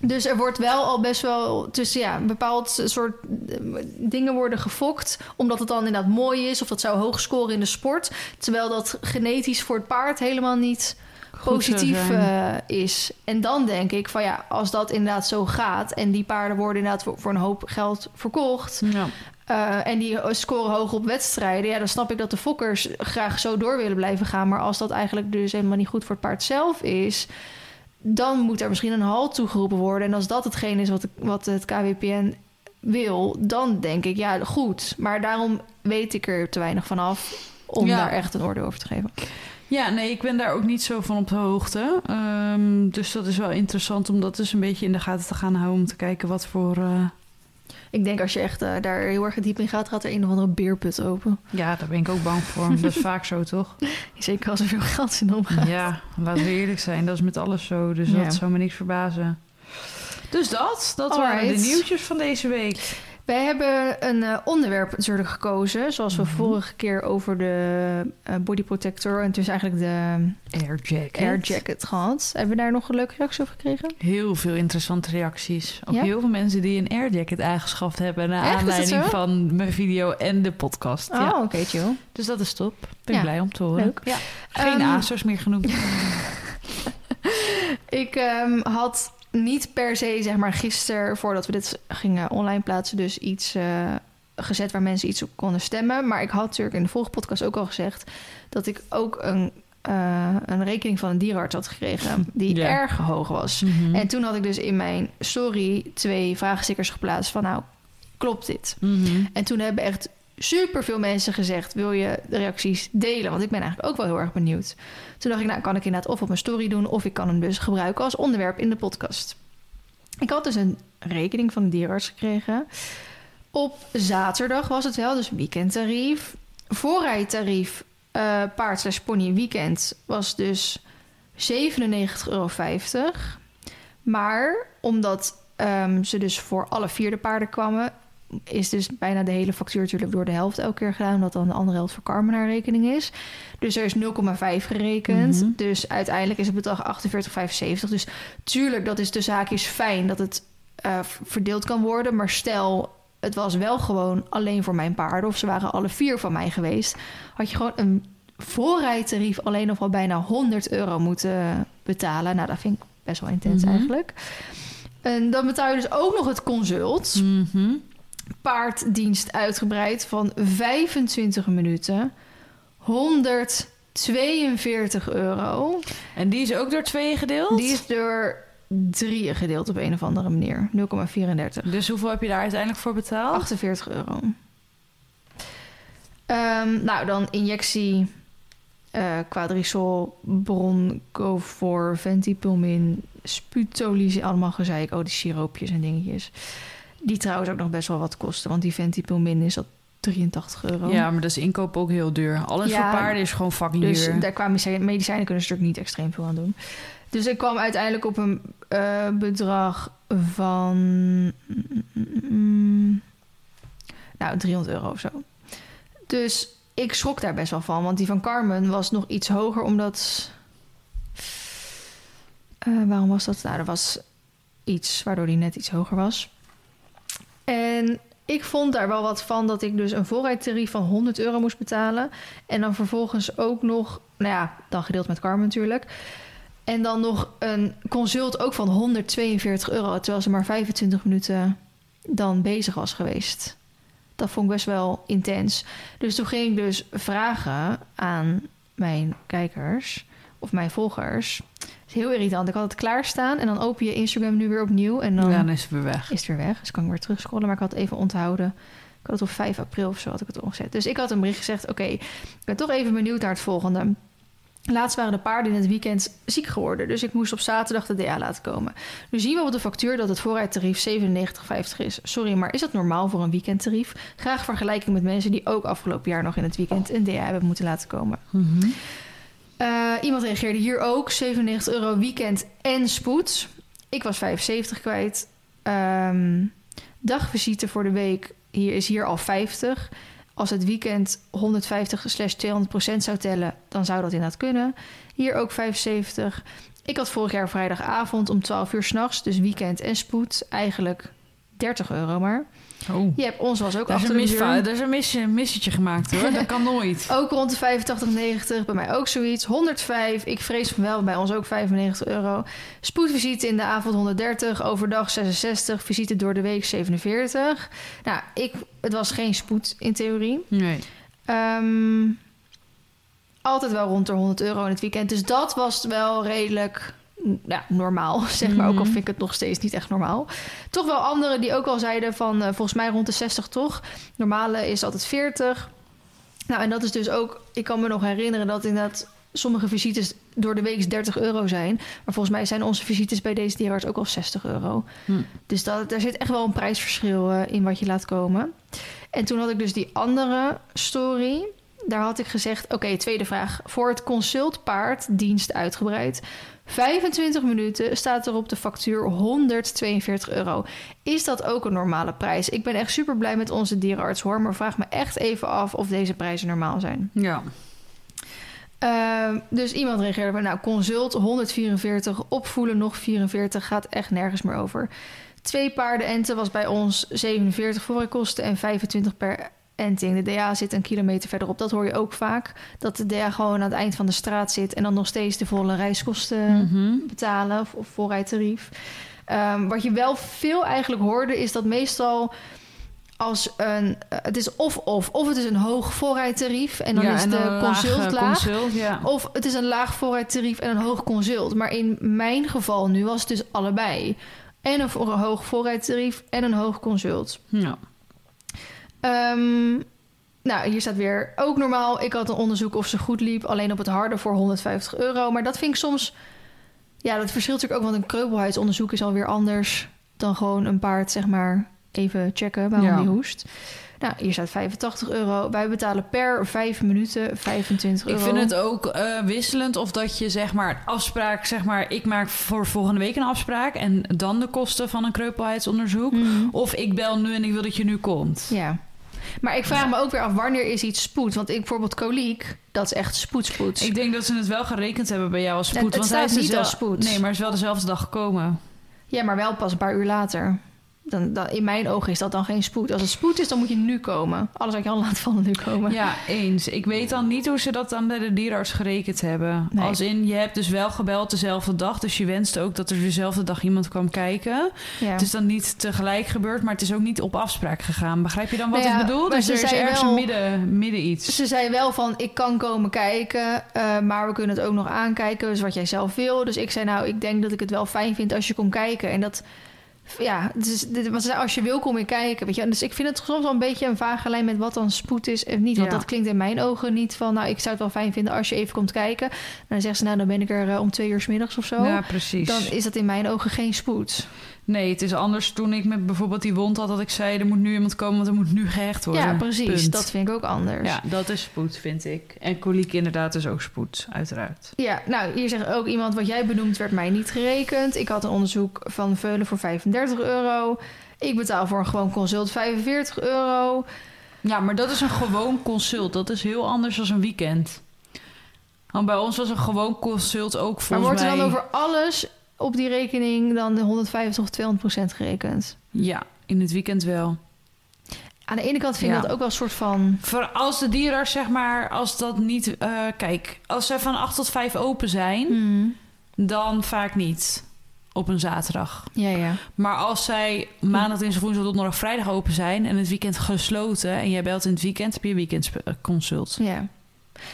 Dus er wordt wel al best wel tussen ja, een bepaald soort eh, dingen worden gefokt. Omdat het dan inderdaad mooi is. Of dat zou hoog scoren in de sport. Terwijl dat genetisch voor het paard helemaal niet Goed positief eh, is. En dan denk ik van ja, als dat inderdaad zo gaat. En die paarden worden inderdaad voor, voor een hoop geld verkocht. Ja. eh, en die scoren hoog op wedstrijden. Ja, dan snap ik dat de fokkers graag zo door willen blijven gaan. Maar als dat eigenlijk dus helemaal niet goed voor het paard zelf is dan moet er misschien een halt toegeroepen worden. En als dat hetgeen is wat, wat het KWPN wil, dan denk ik, ja, goed. Maar daarom weet ik er te weinig van af om Ja. daar echt een oordeel over te geven. Ja, nee, ik ben daar ook niet zo van op de hoogte. Ehm, dus dat is wel interessant om dat dus een beetje in de gaten te gaan houden... om te kijken wat voor... eh, Ik denk als je echt eh, daar heel erg diep in gaat, gaat er een of andere beerput open. Ja, daar ben ik ook bang voor. dat is vaak zo, toch? Zeker als er veel geld in omgaat. Ja, laten we eerlijk zijn. Dat is met alles zo. Dus Ja. dat zou me niks verbazen. Dus dat, dat waren de nieuwtjes van deze week. Wij hebben een eh, onderwerp natuurlijk gekozen. Zoals we Mhm. vorige keer over de eh, body protector en dus eigenlijk de Air jacket. air jacket gehad. Hebben we daar nog een leuke reactie over gekregen? Heel veel interessante reacties. Ook Ja? heel veel mensen die een air jacket aangeschaft hebben... naar Echt? Aanleiding van mijn video en de podcast. Oh, Ja. oké, chill. Dus dat is top. Ben Ja. blij om te horen. Leuk. Ja. Geen Ehm, ASOS meer genoemd. Ik ehm, had niet per se, zeg maar, gisteren, voordat we dit gingen online plaatsen, dus iets eh, gezet waar mensen iets op konden stemmen. Maar ik had natuurlijk in de vorige podcast ook al gezegd dat ik ook een, eh, een rekening van een dierenarts had gekregen die Ja. erg hoog was. Mhm. En toen had ik dus in mijn story twee vraagstickers geplaatst van, nou, klopt dit? Mhm. En toen hebben echt super veel mensen gezegd: wil je de reacties delen? Want ik ben eigenlijk ook wel heel erg benieuwd. Toen dacht ik, nou kan ik inderdaad of op mijn story doen, of ik kan hem dus gebruiken als onderwerp in de podcast. Ik had dus een rekening van de dierenarts gekregen. Op zaterdag was het wel, dus weekendtarief. Voorrijtarief eh paard slash pony weekend was dus 97,50 euro. Maar omdat ehm, ze dus voor alle vier de paarden kwamen, is dus bijna de hele factuur natuurlijk door de helft elke keer gedaan, omdat dan de andere helft voor Carmen haar rekening is. Dus er is 0,5 gerekend. Mhm. Dus uiteindelijk is het bedrag 48,75. Dus tuurlijk, dat is de zaak is fijn dat het eh, verdeeld kan worden. Maar stel, het was wel gewoon alleen voor mijn paarden, of ze waren alle vier van mij geweest, had je gewoon een voorrijtarief alleen nog wel bijna 100 euro moeten betalen. Nou, dat vind ik best wel intens Mhm. eigenlijk. En dan betaal je dus ook nog het consult. Mhm. Paarddienst uitgebreid van 25 minuten. 142 euro. En die is ook door tweeën gedeeld? Die is door drieën gedeeld op een of andere manier. 0,34. Dus hoeveel heb je daar uiteindelijk voor betaald? 48 euro. Ehm, nou, dan injectie eh quadrisol, broncofor, ventipulmin, sputolyse, allemaal gezeik. Oh, die siroopjes en dingetjes. Die trouwens ook nog best wel wat kosten, want die ventipulmin is dat 83 euro. Ja, maar dat is inkoop ook heel duur. Alles Ja, voor paarden is gewoon fucking Dus duur. daar qua medicijnen medicijnen kunnen ze natuurlijk niet extreem veel aan doen. Dus ik kwam uiteindelijk op een eh, bedrag van... mm, nou, 300 euro of zo. Dus ik schrok daar best wel van. Want die van Carmen was nog iets hoger, omdat... Eh, waarom was dat? Nou, er was iets waardoor die net iets hoger was. En ik vond daar wel wat van dat ik dus een voorrijdtarief van 100 euro moest betalen. En dan vervolgens ook nog, nou ja, dan gedeeld met Carmen natuurlijk. En dan nog een consult ook van 142 euro, terwijl ze maar 25 minuten dan bezig was geweest. Dat vond ik best wel intens. Dus toen ging ik dus vragen aan mijn kijkers of mijn volgers. Het is heel irritant. Ik had het klaarstaan en dan open je Instagram nu weer opnieuw. En dan, Ja, dan is het weer weg. is het weer weg. Dus kan ik weer terugscrollen. Maar ik had het even onthouden. Ik had het op 5 april of zo had ik het omgezet. Dus ik had een bericht gezegd... oké, ik ben toch even benieuwd naar het volgende. Laatst waren de paarden in het weekend ziek geworden. Dus ik moest op zaterdag de DA laten komen. Nu zien we op de factuur dat het voorrijdtarief 97,50 is. Sorry, maar is dat normaal voor een weekendtarief? Graag vergelijking met mensen die ook afgelopen jaar nog in het weekend een DA hebben moeten laten komen. Mhm. Eh, iemand reageerde hier ook. 97 euro weekend en spoed. Ik was 75 kwijt. Ehm, dagvisite voor de week hier is hier al 50. Als het weekend 150 slash 200 procent zou tellen, dan zou dat inderdaad kunnen. Hier ook 75. Ik had vorig jaar vrijdagavond om 12 uur s'nachts, dus weekend en spoed. Eigenlijk 30 euro maar. Oh. Je hebt ons was ook achter de misva- daar is een mis, een missetje gemaakt hoor. Dat kan nooit. Ook rond de 85, 90. Bij mij ook zoiets. 105. Ik vrees van wel. Bij ons ook 95 euro. Spoedvisite in de avond 130. Overdag 66. Visite door de week 47. Nou, ik, het was geen spoed in theorie. Nee. Ehm, altijd wel rond de 100 euro in het weekend. Dus dat was wel redelijk ja, normaal, zeg maar. Ook al Mhm. vind ik het nog steeds niet echt normaal. Toch wel anderen die ook al zeiden van... eh, volgens mij rond de 60 toch. Normale is altijd 40. Nou, en dat is dus ook... Ik kan me nog herinneren dat inderdaad... Sommige visites door de week 30 euro zijn. Maar volgens mij zijn onze visites bij deze dierenarts ook al 60 euro. Hm. Dus dat, daar zit echt wel een prijsverschil eh, in wat je laat komen. En toen had ik dus die andere story. Daar had ik gezegd: Oké, tweede vraag. Voor het consultpaard, dienst uitgebreid. 25 minuten staat er op de factuur 142 euro. Is dat ook een normale prijs? Ik ben echt super blij met onze dierenarts hoor. Maar vraag me echt even af of deze prijzen normaal zijn. Ja. Ehm, dus iemand reageerde van, nou, consult 144, opvoelen nog 44, gaat echt nergens meer over. Twee paarden enten was bij ons 47 voor kosten en 25 per enting. De DA zit een kilometer verderop. Dat hoor je ook vaak. Dat de DA gewoon aan het eind van de straat zit en dan nog steeds de volle reiskosten Mhm. betalen of, of voorrijtarief. Ehm, wat je wel veel eigenlijk hoorde is dat meestal als een eh, het is of of of het is een hoog voorrijtarief en dan Ja, is en de consult lage laag. Consult, ja. Of het is een laag voorrijdtarief en een hoog consult. Maar in mijn geval nu was het dus allebei. En een, voor- een hoog voorrijdtarief en een hoog consult. ja. Ehm, nou, hier staat weer ook normaal. Ik had een onderzoek of ze goed liep. Alleen op het harde voor 150 euro. Maar dat vind ik soms... Ja, dat verschilt natuurlijk ook. Want een kreupelheidsonderzoek is alweer anders... dan gewoon een paard, zeg maar, even checken waarom Ja. die hoest. Nou, hier staat 85 euro. Wij betalen per 5 minuten 25 euro. Ik vind het ook eh, wisselend of dat je zeg maar afspraak, zeg maar, ik maak voor volgende week een afspraak en dan de kosten van een kreupelheidsonderzoek. Mhm. Of ik bel nu en ik wil dat je nu komt. Ja. Maar ik vraag me ook weer af, wanneer is iets spoed? Want ik bijvoorbeeld koliek, dat is echt spoed-spoed. Ik denk dat ze het wel gerekend hebben bij jou als spoed. Het- het want staat hij is niet dezel- als spoed. Nee, maar is wel dezelfde dag gekomen. Ja, maar wel pas een paar uur later. Dan, dan, in mijn ogen is dat dan geen spoed. Als het spoed is, dan moet je nu komen. Alles wat je al laat vallen, nu komen. Ja, eens. Ik weet dan niet hoe ze dat dan bij de dierenarts gerekend hebben. Nee. Als in, je hebt dus wel gebeld dezelfde dag. Dus je wenste ook dat er dezelfde dag iemand kwam kijken. Ja. Het is dan niet tegelijk gebeurd, maar het is ook niet op afspraak gegaan. Begrijp je dan wat Nou ja, ik bedoel? Dus ze er is zei ergens wel- een midden, midden iets. Ze zei wel van, ik kan komen kijken, eh, maar we kunnen het ook nog aankijken. Dus wat jij zelf wil. Dus ik zei, nou, ik denk dat ik het wel fijn vind als je komt kijken. En dat, ja, dus, dit, als je wil, kom je kijken. Weet je? Dus ik vind het soms wel een beetje een vage lijn met wat dan spoed is en niet. Want Ja. dat klinkt in mijn ogen niet van, nou, ik zou het wel fijn vinden als je even komt kijken. En dan zegt ze, nou, dan ben ik er eh, om twee uur 's middags of zo. Ja, precies. Dan is dat in mijn ogen geen spoed. Nee, het is anders toen ik met bijvoorbeeld die wond had... dat ik zei, er moet nu iemand komen, want er moet nu gehecht worden. Ja, precies. Punt. Dat vind ik ook anders. Ja, dat is spoed, vind ik. En koliek inderdaad is ook spoed, uiteraard. Ja, nou, hier zegt ook iemand wat jij benoemt werd mij niet gerekend. Ik had een onderzoek van Veulen voor 35 euro. Ik betaal voor een gewoon consult 45 euro. Ja, maar dat is een gewoon consult. Dat is heel anders dan een weekend. Want bij ons was een gewoon consult ook Maar volgens wordt er mij... dan over alles op die rekening dan de 150 of 200 procent gerekend. Ja, in het weekend wel. Aan de ene kant vind ik Ja. dat ook wel een soort van... Voor als de dierenarts, zeg maar, als dat niet... eh, kijk, als zij van 8 tot 5 open zijn, Hmm. dan vaak niet op een zaterdag. Ja, ja. Maar als zij maandag, dinsdag, woensdag, donderdag, vrijdag open zijn... en het weekend gesloten en jij belt in het weekend... heb je een weekendconsult. Ja.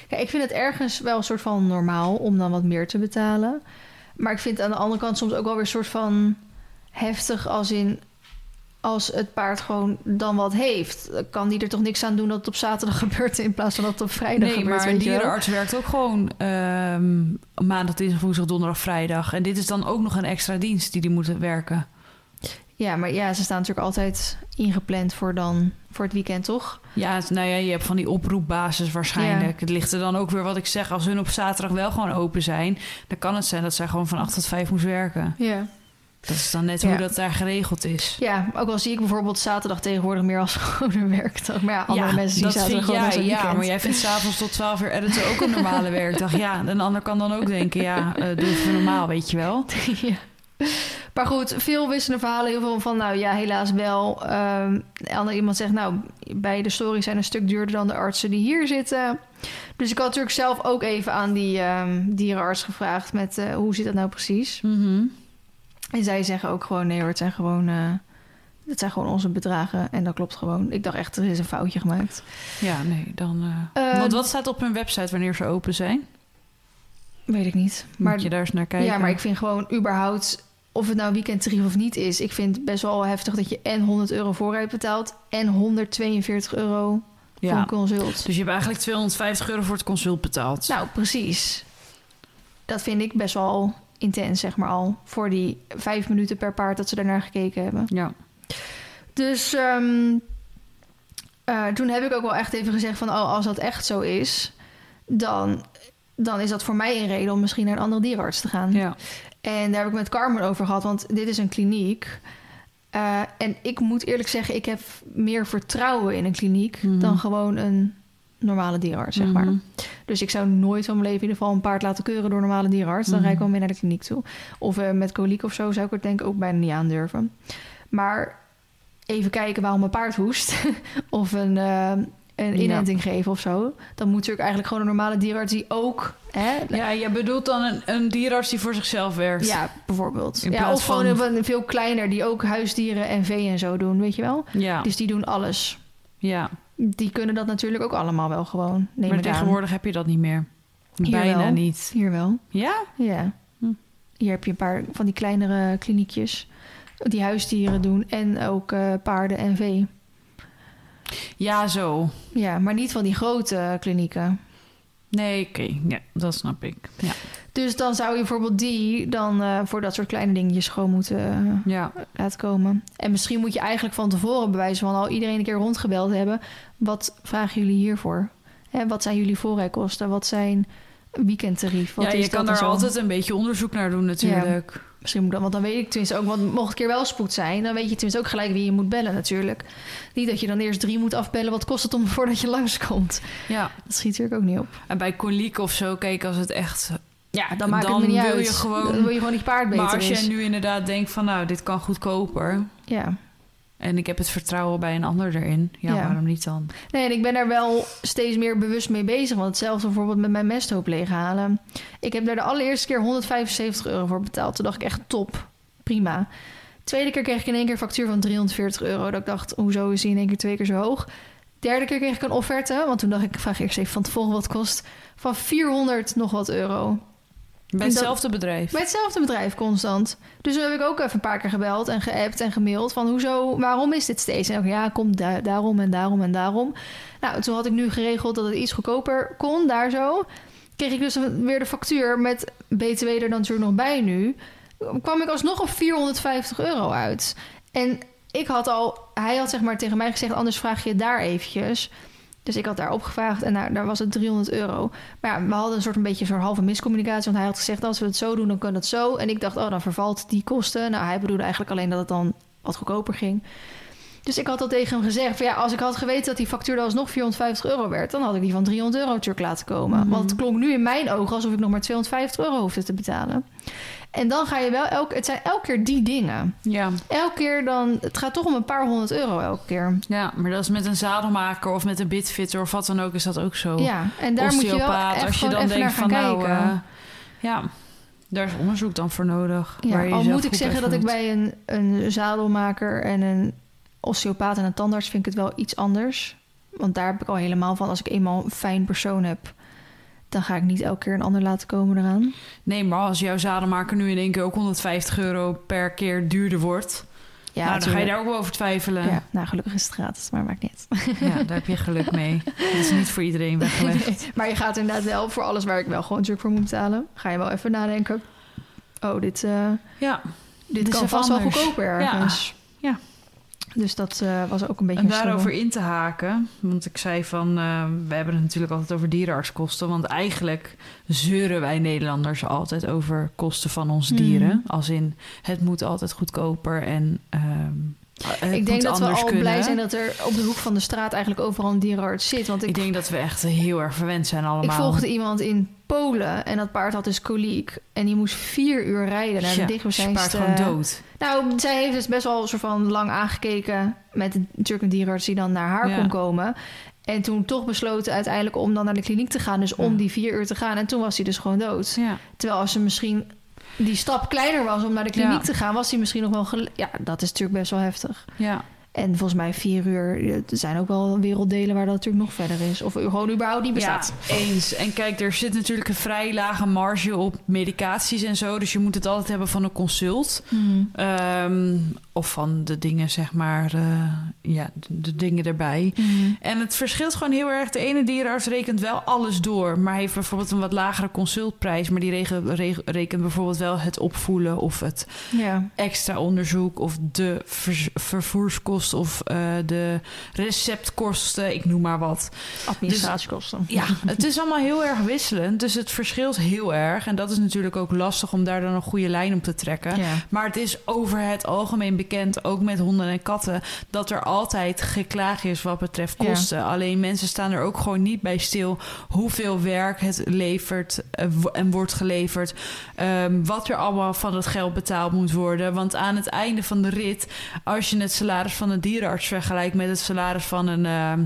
Kijk, ik vind het ergens wel een soort van normaal om dan wat meer te betalen. Maar ik vind het aan de andere kant soms ook wel weer een soort van heftig als in als het paard gewoon dan wat heeft, kan die er toch niks aan doen dat het op zaterdag gebeurt in plaats van dat het op vrijdag Nee, gebeurt. maar een dierenarts werkt ook gewoon ehm, maandag, dinsdag, woensdag, donderdag, vrijdag. En dit is dan ook nog een extra dienst die die moeten werken. Ja, maar ja, ze staan natuurlijk altijd ingepland voor dan voor het weekend, toch? Ja, het- nou ja, je hebt van die oproepbasis waarschijnlijk. Het ligt er dan ook weer wat ik zeg. Als hun op zaterdag wel gewoon open zijn... dan kan het zijn dat zij gewoon van 8 tot 5 moest werken. Ja. Dat is dan net Ja. hoe dat daar geregeld is. Ja, ook al zie ik bijvoorbeeld zaterdag tegenwoordig meer als gewoon een werkdag. Maar ja, andere ja, mensen dat zaterdag gewoon als jij, ja, maar jij vindt s'avonds tot 12 uur editen ook een normale werkdag. Ja, een ander kan dan ook denken, ja, eh doe even normaal, weet je wel. ja. Maar goed, veel wisselende verhalen. Heel veel van, nou ja, helaas wel. Ehm ander iemand zegt, nou, bij de stories zijn een stuk duurder dan de artsen die hier zitten. Dus ik had natuurlijk zelf ook even aan die ehm, dierenarts gevraagd met eh, hoe zit dat nou precies. Mhm. En zij zeggen ook gewoon, nee hoor, het zijn gewoon, het zijn gewoon onze bedragen. En dat klopt gewoon. Ik dacht echt, er is een foutje gemaakt. Ja, nee, dan... eh, Eh, Want wat staat op hun website wanneer ze open zijn? Weet ik niet. Moet Maar je daar eens naar kijken? Ja, maar ik vind gewoon überhaupt, of het nou weekendtarief of niet is, ik vind het best wel heftig dat je en 100 euro vooruit betaalt en 142 euro voor Ja. een consult. Dus je hebt eigenlijk 250 euro voor het consult betaald. Nou, precies. Dat vind ik best wel intens, zeg maar al. Voor die vijf minuten per paard dat ze daarnaar gekeken hebben. Ja. Dus ehm, eh, toen heb ik ook wel echt even gezegd van... oh, als dat echt zo is, dan, dan is dat voor mij een reden... om misschien naar een andere dierenarts te gaan. ja. En daar heb ik met Carmen over gehad, want dit is een kliniek. Eh, en ik moet eerlijk zeggen, ik heb meer vertrouwen in een kliniek Mhm. dan gewoon een normale dierenarts, zeg maar. Mhm. Dus ik zou nooit van mijn leven in ieder geval een paard laten keuren door een normale dierenarts. Dan Mhm. rijd ik wel mee naar de kliniek toe. Of eh, met koliek of zo zou ik het denk ik ook bijna niet aandurven. Maar even kijken waarom mijn paard hoest. of een, eh, een Ja. inenting geven of zo. Dan moet natuurlijk eigenlijk gewoon een normale dierenarts die ook... Hè, Ja, je bedoelt dan een, een dierarts die voor zichzelf werkt. Ja, bijvoorbeeld. In Ja, of gewoon van- een, veel kleiner die ook huisdieren en vee en zo doen, weet je wel? Ja, Dus die doen alles. ja. Die kunnen dat natuurlijk ook allemaal wel gewoon. Neem maar aan. tegenwoordig heb je dat niet meer. Hier Bijna wel. niet. Hier wel. Ja? Ja. Hm. Hier heb je een paar van die kleinere kliniekjes die huisdieren doen en ook eh, paarden en vee. Ja, zo. Ja, maar niet van die grote klinieken. Nee, oké. Ja, dat snap ik. Ja. Dus dan zou je bijvoorbeeld die dan eh, voor dat soort kleine dingetjes gewoon moeten eh, ja. laten komen. En misschien moet je eigenlijk van tevoren bewijzen van al iedereen een keer rondgebeld hebben. Wat vragen jullie hiervoor? Hè, wat zijn jullie voorrijkosten? Wat zijn weekendtarief? Wat ja, is je kan daar altijd een beetje onderzoek naar doen natuurlijk. Misschien moet dat, want dan weet ik tenminste ook, want mocht een keer wel spoed zijn, dan weet je tenminste ook gelijk wie je moet bellen natuurlijk. Niet dat je dan eerst drie moet afbellen, wat kost het om voordat je langskomt? Ja. Dat schiet natuurlijk ook niet op. En bij koliek of zo, kijk, als het echt... Ja, dan maakt Dan het me niet wil uit. je gewoon- Dan wil je gewoon die paard beter Maar als jij nu inderdaad denkt van, nou, dit kan goedkoper... Ja. En ik heb het vertrouwen bij een ander erin... ja, Ja. waarom niet dan? Nee, en ik ben daar wel steeds meer bewust mee bezig. Want hetzelfde bijvoorbeeld met mijn mesthoop leeghalen. Ik heb daar de allereerste keer 175 euro voor betaald. Toen dacht ik echt top, prima. Tweede keer kreeg ik in één keer een factuur van 340 euro. Dat ik dacht, hoezo is die in één keer twee keer zo hoog? Derde keer kreeg ik een offerte. Want toen dacht ik, ik vraag eerst even van tevoren wat kost. Van 400 nog wat euro. Bij dat- hetzelfde bedrijf. Bij hetzelfde bedrijf constant. Dus toen heb ik ook even een paar keer gebeld en geappt en gemaild van hoezo, waarom is dit steeds? En ook ja, komt da- daarom en daarom en daarom. Nou, toen had ik nu geregeld dat het iets goedkoper kon, daar zo. Kreeg ik dus weer de factuur met BTW er dan natuurlijk nog bij nu. Kwam ik alsnog op 450 euro uit. En ik had al, hij had zeg maar tegen mij gezegd, anders vraag je het daar eventjes. Dus ik had daar opgevraagd en daar, daar was het 300 euro. Maar ja, we hadden een soort een beetje soort halve miscommunicatie. Want hij had gezegd, als we het zo doen, dan kan het zo. En ik dacht, oh, dan vervalt die kosten. Nou, hij bedoelde eigenlijk alleen dat het dan wat goedkoper ging. Dus ik had al tegen hem gezegd: van ja, als ik had geweten dat die factuur dan alsnog 450 euro werd, dan had ik die van 300 euro terug laten komen. Mhm. Want het klonk nu in mijn ogen alsof ik nog maar 250 euro hoefde te betalen. En dan ga je wel elke, het zijn elke keer die dingen. Ja. Elke keer dan, het gaat toch om een paar honderd euro elke keer. ja, maar dat is met een zadelmaker of met een bitfitter of wat dan ook, is dat ook zo. Ja, en daar moet je wel echt als je dan even denkt naar van nou, kijken. eh, ja, daar is onderzoek dan voor nodig. Ja, al moet ik zeggen dat ik bij een, een zadelmaker en een osteopaat en een tandarts vind ik het wel iets anders. Want daar heb ik al helemaal van, als ik eenmaal een fijn persoon heb, dan ga ik niet elke keer een ander laten komen eraan. Nee, maar als jouw zadelmaker nu in één keer ook 150 euro per keer duurder wordt, Ja, nou, dan ga je daar ook wel over twijfelen. Ja, nou gelukkig is het gratis, maar maakt niet. uit. Ja, daar heb je geluk mee. Dat is niet voor iedereen weggelegd. Nee, maar je gaat inderdaad wel voor alles waar ik wel gewoon natuurlijk voor moet betalen. Ga je wel even nadenken. Oh, dit, eh, Ja, dit is kan even vast wel goedkoper ergens. Ja. Dus dat eh, was ook een beetje en een daarover in te haken, want ik zei van, eh, we hebben het natuurlijk altijd over dierenartskosten, want eigenlijk zeuren wij Nederlanders altijd over kosten van onze Mhm. dieren. Als in, het moet altijd goedkoper en ehm, het ik denk dat we al kunnen. blij zijn dat er op de hoek van de straat eigenlijk overal een dierenarts zit. Want ik, Ik denk dat we echt heel erg verwend zijn allemaal. ik volgde iemand in Polen en dat paard had dus koliek. En die moest vier uur rijden naar de dichtstbijzijnde... paard gewoon dood. Nou, zij heeft dus best wel een soort van lang aangekeken... met natuurlijk een dierenarts die dan naar haar Ja. kon komen. En toen toch besloten uiteindelijk om dan naar de kliniek te gaan. Dus om die vier uur te gaan. En toen was hij dus gewoon dood. Terwijl als ze misschien die stap kleiner was om naar de kliniek Ja. te gaan... was hij misschien nog wel... Ja, dat is natuurlijk best wel heftig. ja. En volgens mij vier uur... Er zijn ook wel werelddelen waar dat natuurlijk nog verder is. Of gewoon überhaupt niet bestaat. Ja, eens. En kijk, er zit natuurlijk een vrij lage marge op medicaties en zo. Dus je moet het altijd hebben van een consult. Hmm. Ehm, of van de dingen, zeg maar, eh, ja, de, de dingen erbij. Hmm. En het verschilt gewoon heel erg. De ene dierenarts rekent wel alles door, maar heeft bijvoorbeeld een wat lagere consultprijs. Maar die regen- re- rekent bijvoorbeeld wel het opvoelen of het Ja. extra onderzoek of de ver- vervoerskosten of eh, de receptkosten, ik noem maar wat. Administratiekosten. Ja, het is allemaal heel erg wisselend. Dus het verschilt heel erg. En dat is natuurlijk ook lastig om daar dan een goede lijn op te trekken. Ja. Maar het is over het algemeen bekend, ook met honden en katten, dat er altijd geklaag is wat betreft Ja. kosten. Alleen mensen staan er ook gewoon niet bij stil hoeveel werk het levert eh, en wordt geleverd. Ehm, wat er allemaal van het geld betaald moet worden. Want aan het einde van de rit, als je het salaris van een dierenarts vergelijkt met het salaris van een, ehm,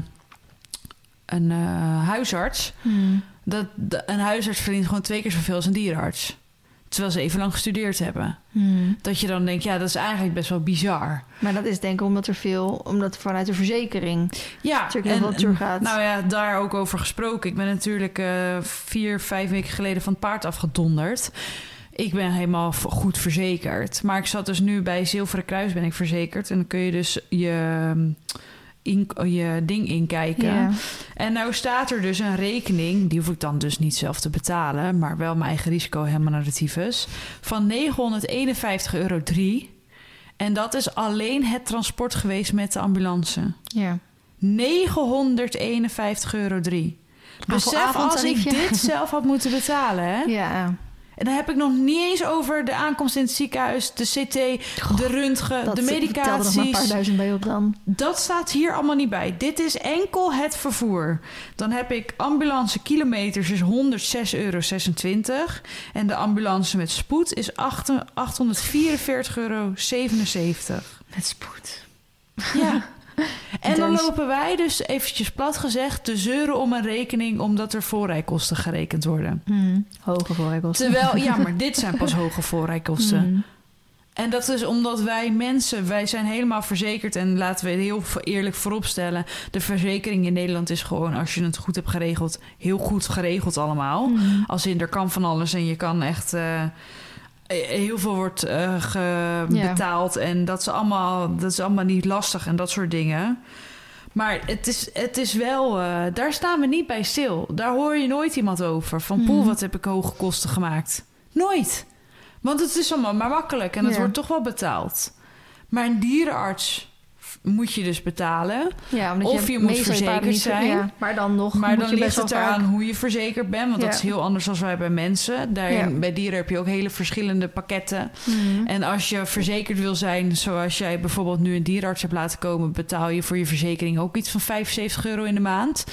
een eh, huisarts. Hmm. Dat, de- een huisarts verdient gewoon twee keer zoveel als een dierenarts. Terwijl ze even lang gestudeerd hebben. Hmm. Dat je dan denkt, ja, dat is eigenlijk best wel bizar. Maar dat is denk ik omdat er veel... Omdat vanuit de verzekering Ja, natuurlijk heel veel teruggaat. nou ja, daar ook over gesproken. Ik ben natuurlijk eh, vier, vijf weken geleden van het paard afgedonderd. Ik ben helemaal goed verzekerd. Maar ik zat dus nu bij Zilveren Kruis ben ik verzekerd. En dan kun je dus je, in, je ding inkijken. Ja. En nou staat er dus een rekening, die hoef ik dan dus niet zelf te betalen, maar wel mijn eigen risico helemaal naar de tyfus, van 951,03 euro. En dat is alleen het transport geweest met de ambulance. ja. 951,03 euro. Besef als ik dit zelf had moeten betalen, hè? Ja. En dan heb ik nog niet eens over de aankomst in het ziekenhuis, de CT, de röntgen, Dat de telde nog maar een paar duizend bij op dan. Dat staat hier allemaal niet bij. Dit is enkel het vervoer. Dan heb ik ambulance kilometers is 106,26 euro. En de ambulance met spoed is 8 844,77 euro. Met spoed. Ja. En dan lopen wij dus eventjes plat gezegd te zeuren om een rekening... omdat er voorrijkosten gerekend worden. Hmm. Hoge voorrijkosten. Terwijl, ja, maar dit zijn pas hoge voorrijkosten. Hmm. En dat is omdat wij mensen, wij zijn helemaal verzekerd. En laten we het heel eerlijk vooropstellen. De verzekering in Nederland is gewoon, als je het goed hebt geregeld, heel goed geregeld allemaal. Hmm. Als in, er kan van alles en je kan echt. eh, heel veel wordt eh, ge- Ja. betaald. En dat is, allemaal, dat is allemaal niet lastig en dat soort dingen. Maar het is, het is wel, eh, daar staan we niet bij stil. Daar hoor je nooit iemand over. Van, poel, Mhm. wat heb ik hoge kosten gemaakt? Nooit. Want het is allemaal maar makkelijk en het Ja. wordt toch wel betaald. Maar een dierenarts, moet je dus betalen. Ja, omdat Of je moet je verzekerd niet- zijn. Ja, maar dan nog Maar moet dan je ligt het vaak- eraan hoe je verzekerd bent. Want dat is heel anders dan wij bij mensen. Daarin, Ja. Bij dieren heb je ook hele verschillende pakketten. Mhm. En als je verzekerd wil zijn, zoals jij bijvoorbeeld nu een dierenarts hebt laten komen, betaal je voor je verzekering ook iets van 75 euro in de maand.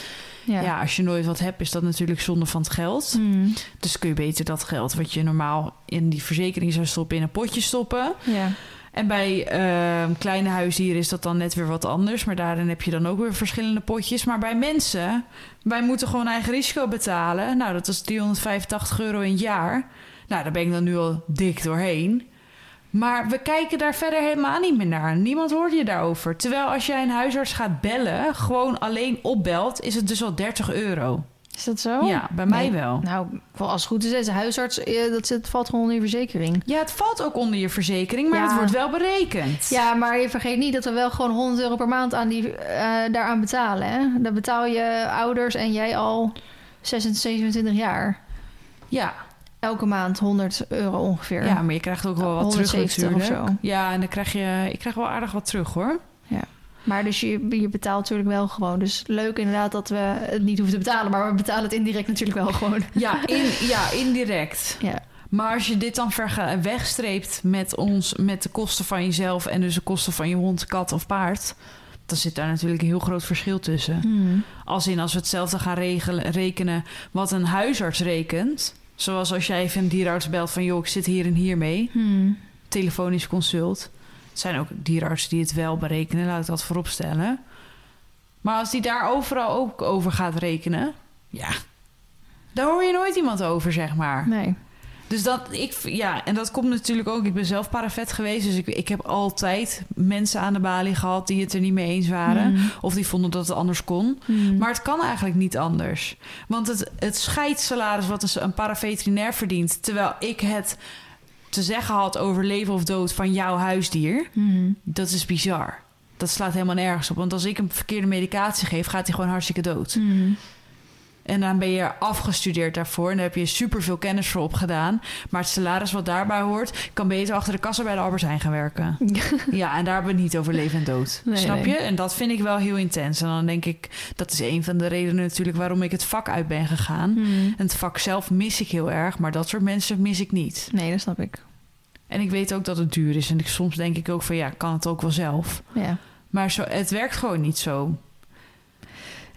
Ja. Ja. als je nooit wat hebt, is dat natuurlijk zonde van het geld. Mhm. Dus kun je beter dat geld wat je normaal in die verzekering zou stoppen, in een potje stoppen. ja. En bij ehm, kleine huisdieren is dat dan net weer wat anders. Maar daarin heb je dan ook weer verschillende potjes. Maar bij mensen, wij moeten gewoon eigen risico betalen. Nou, dat is 385 euro in het jaar. Nou, daar ben ik dan nu al dik doorheen. Maar we kijken daar verder helemaal niet meer naar. Niemand hoort je daarover. Terwijl als jij een huisarts gaat bellen, gewoon alleen opbelt, is het dus al 30 euro. Is dat zo? Ja, bij mij. Nee. wel. Nou, als het goed is, is de huisarts, eh, dat zit, valt gewoon onder je verzekering. Ja, het valt ook onder je verzekering, maar Ja. het wordt wel berekend. Ja, maar je vergeet niet dat we wel gewoon 100 euro per maand aan die, eh, daaraan betalen. Hè? Betaal je ouders en jij al 26, 27 jaar. ja. Elke maand 100 euro ongeveer. Ja, maar je krijgt ook wel wat terug 170 of natuurlijk. zo. Ja, en dan krijg je... Ik krijg wel aardig wat terug, hoor. Maar dus je, je betaalt natuurlijk wel gewoon. Dus leuk inderdaad dat we het niet hoeven te betalen. Maar we betalen het indirect natuurlijk wel gewoon. Ja, in, ja indirect. Ja. Maar als je dit dan wegstreept met, ons, met de kosten van jezelf... en dus de kosten van je hond, kat of paard... dan zit daar natuurlijk een heel groot verschil tussen. Hmm. Als in als we hetzelfde gaan regelen, rekenen wat een huisarts rekent... zoals als jij even een dierenarts belt van... joh, ik zit hier en hier mee... Hmm. telefonisch consult. Het zijn ook dierenartsen die het wel berekenen, laat ik dat vooropstellen. Maar als die daar overal ook over gaat rekenen, ja, daar hoor je nooit iemand over, zeg maar. Nee. Dus dat, ik, ja, en dat komt natuurlijk ook. Ik ben zelf parafet geweest, dus ik, ik heb altijd mensen aan de balie gehad die het er niet mee eens waren. Hmm. Of die vonden dat het anders kon. Hmm. Maar het kan eigenlijk niet anders. Want het, het scheidssalaris wat een, een paraveterinair verdient... terwijl ik het te zeggen had over leven of dood van jouw huisdier... Hmm. dat is bizar. Dat slaat helemaal nergens op. Want als ik een verkeerde medicatie geef... gaat hij gewoon hartstikke dood. Hmm. En dan ben je afgestudeerd daarvoor... en daar heb je superveel kennis voor opgedaan. Maar het salaris wat daarbij hoort... kan beter achter de kassa bij de Albert Heijn gaan werken. Ja, en daar hebben we het niet over leven en dood. Nee, Snap nee. je? En dat vind ik wel heel intens. En dan denk ik, dat is een van de redenen natuurlijk waarom ik het vak uit ben gegaan. Hmm. En het vak zelf mis ik heel erg, maar dat soort mensen mis ik niet. Nee, dat snap ik. En ik weet ook dat het duur is. En ik, soms denk ik ook van ja, kan het ook wel zelf. Ja. Maar zo, het werkt gewoon niet zo.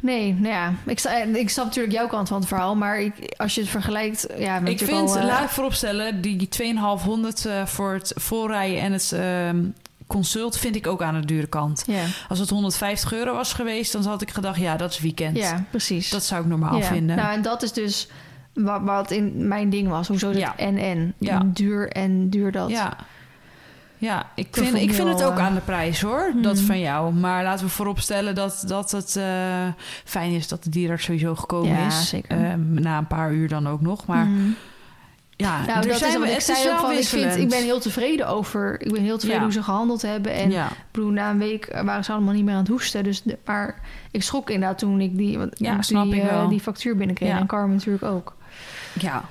Nee, nou ja. Ik, ik snap natuurlijk jouw kant van het verhaal. Maar ik, als je het vergelijkt... Ja, Ik vind, al, eh, laat ik vooropstellen, die 2500 eh voor het voorrijden en het ehm, consult vind ik ook aan de dure kant. Als het 150 euro was geweest, dan had ik gedacht, ja, dat is weekend. ja precies. Dat zou ik normaal ja. vinden. Nou, en dat is dus wat, wat in mijn ding was. Hoezo dat Ja. en en. Ja. Duur en duur dat. Ja. Ja, ik Dat vind, ik vind het ook aan de prijs hoor, dat hmm. van jou. Maar laten we vooropstellen dat, dat het eh, fijn is dat de dierenarts sowieso gekomen Ja, is. zeker. Ehm, na een paar uur dan ook nog. Maar Mhm. ja, Nou, er dat zijn is we, wat ik zei ook van, ik, vind, ik ben heel tevreden over... Ik ben heel tevreden Ja. hoe ze gehandeld hebben. En ja. bedoel, na een week waren ze allemaal niet meer aan het hoesten. Dus de- maar ik schrok inderdaad toen ik die, want Ja, die, ik eh, wel. die factuur binnenkreeg. En Carmen natuurlijk ook. ja.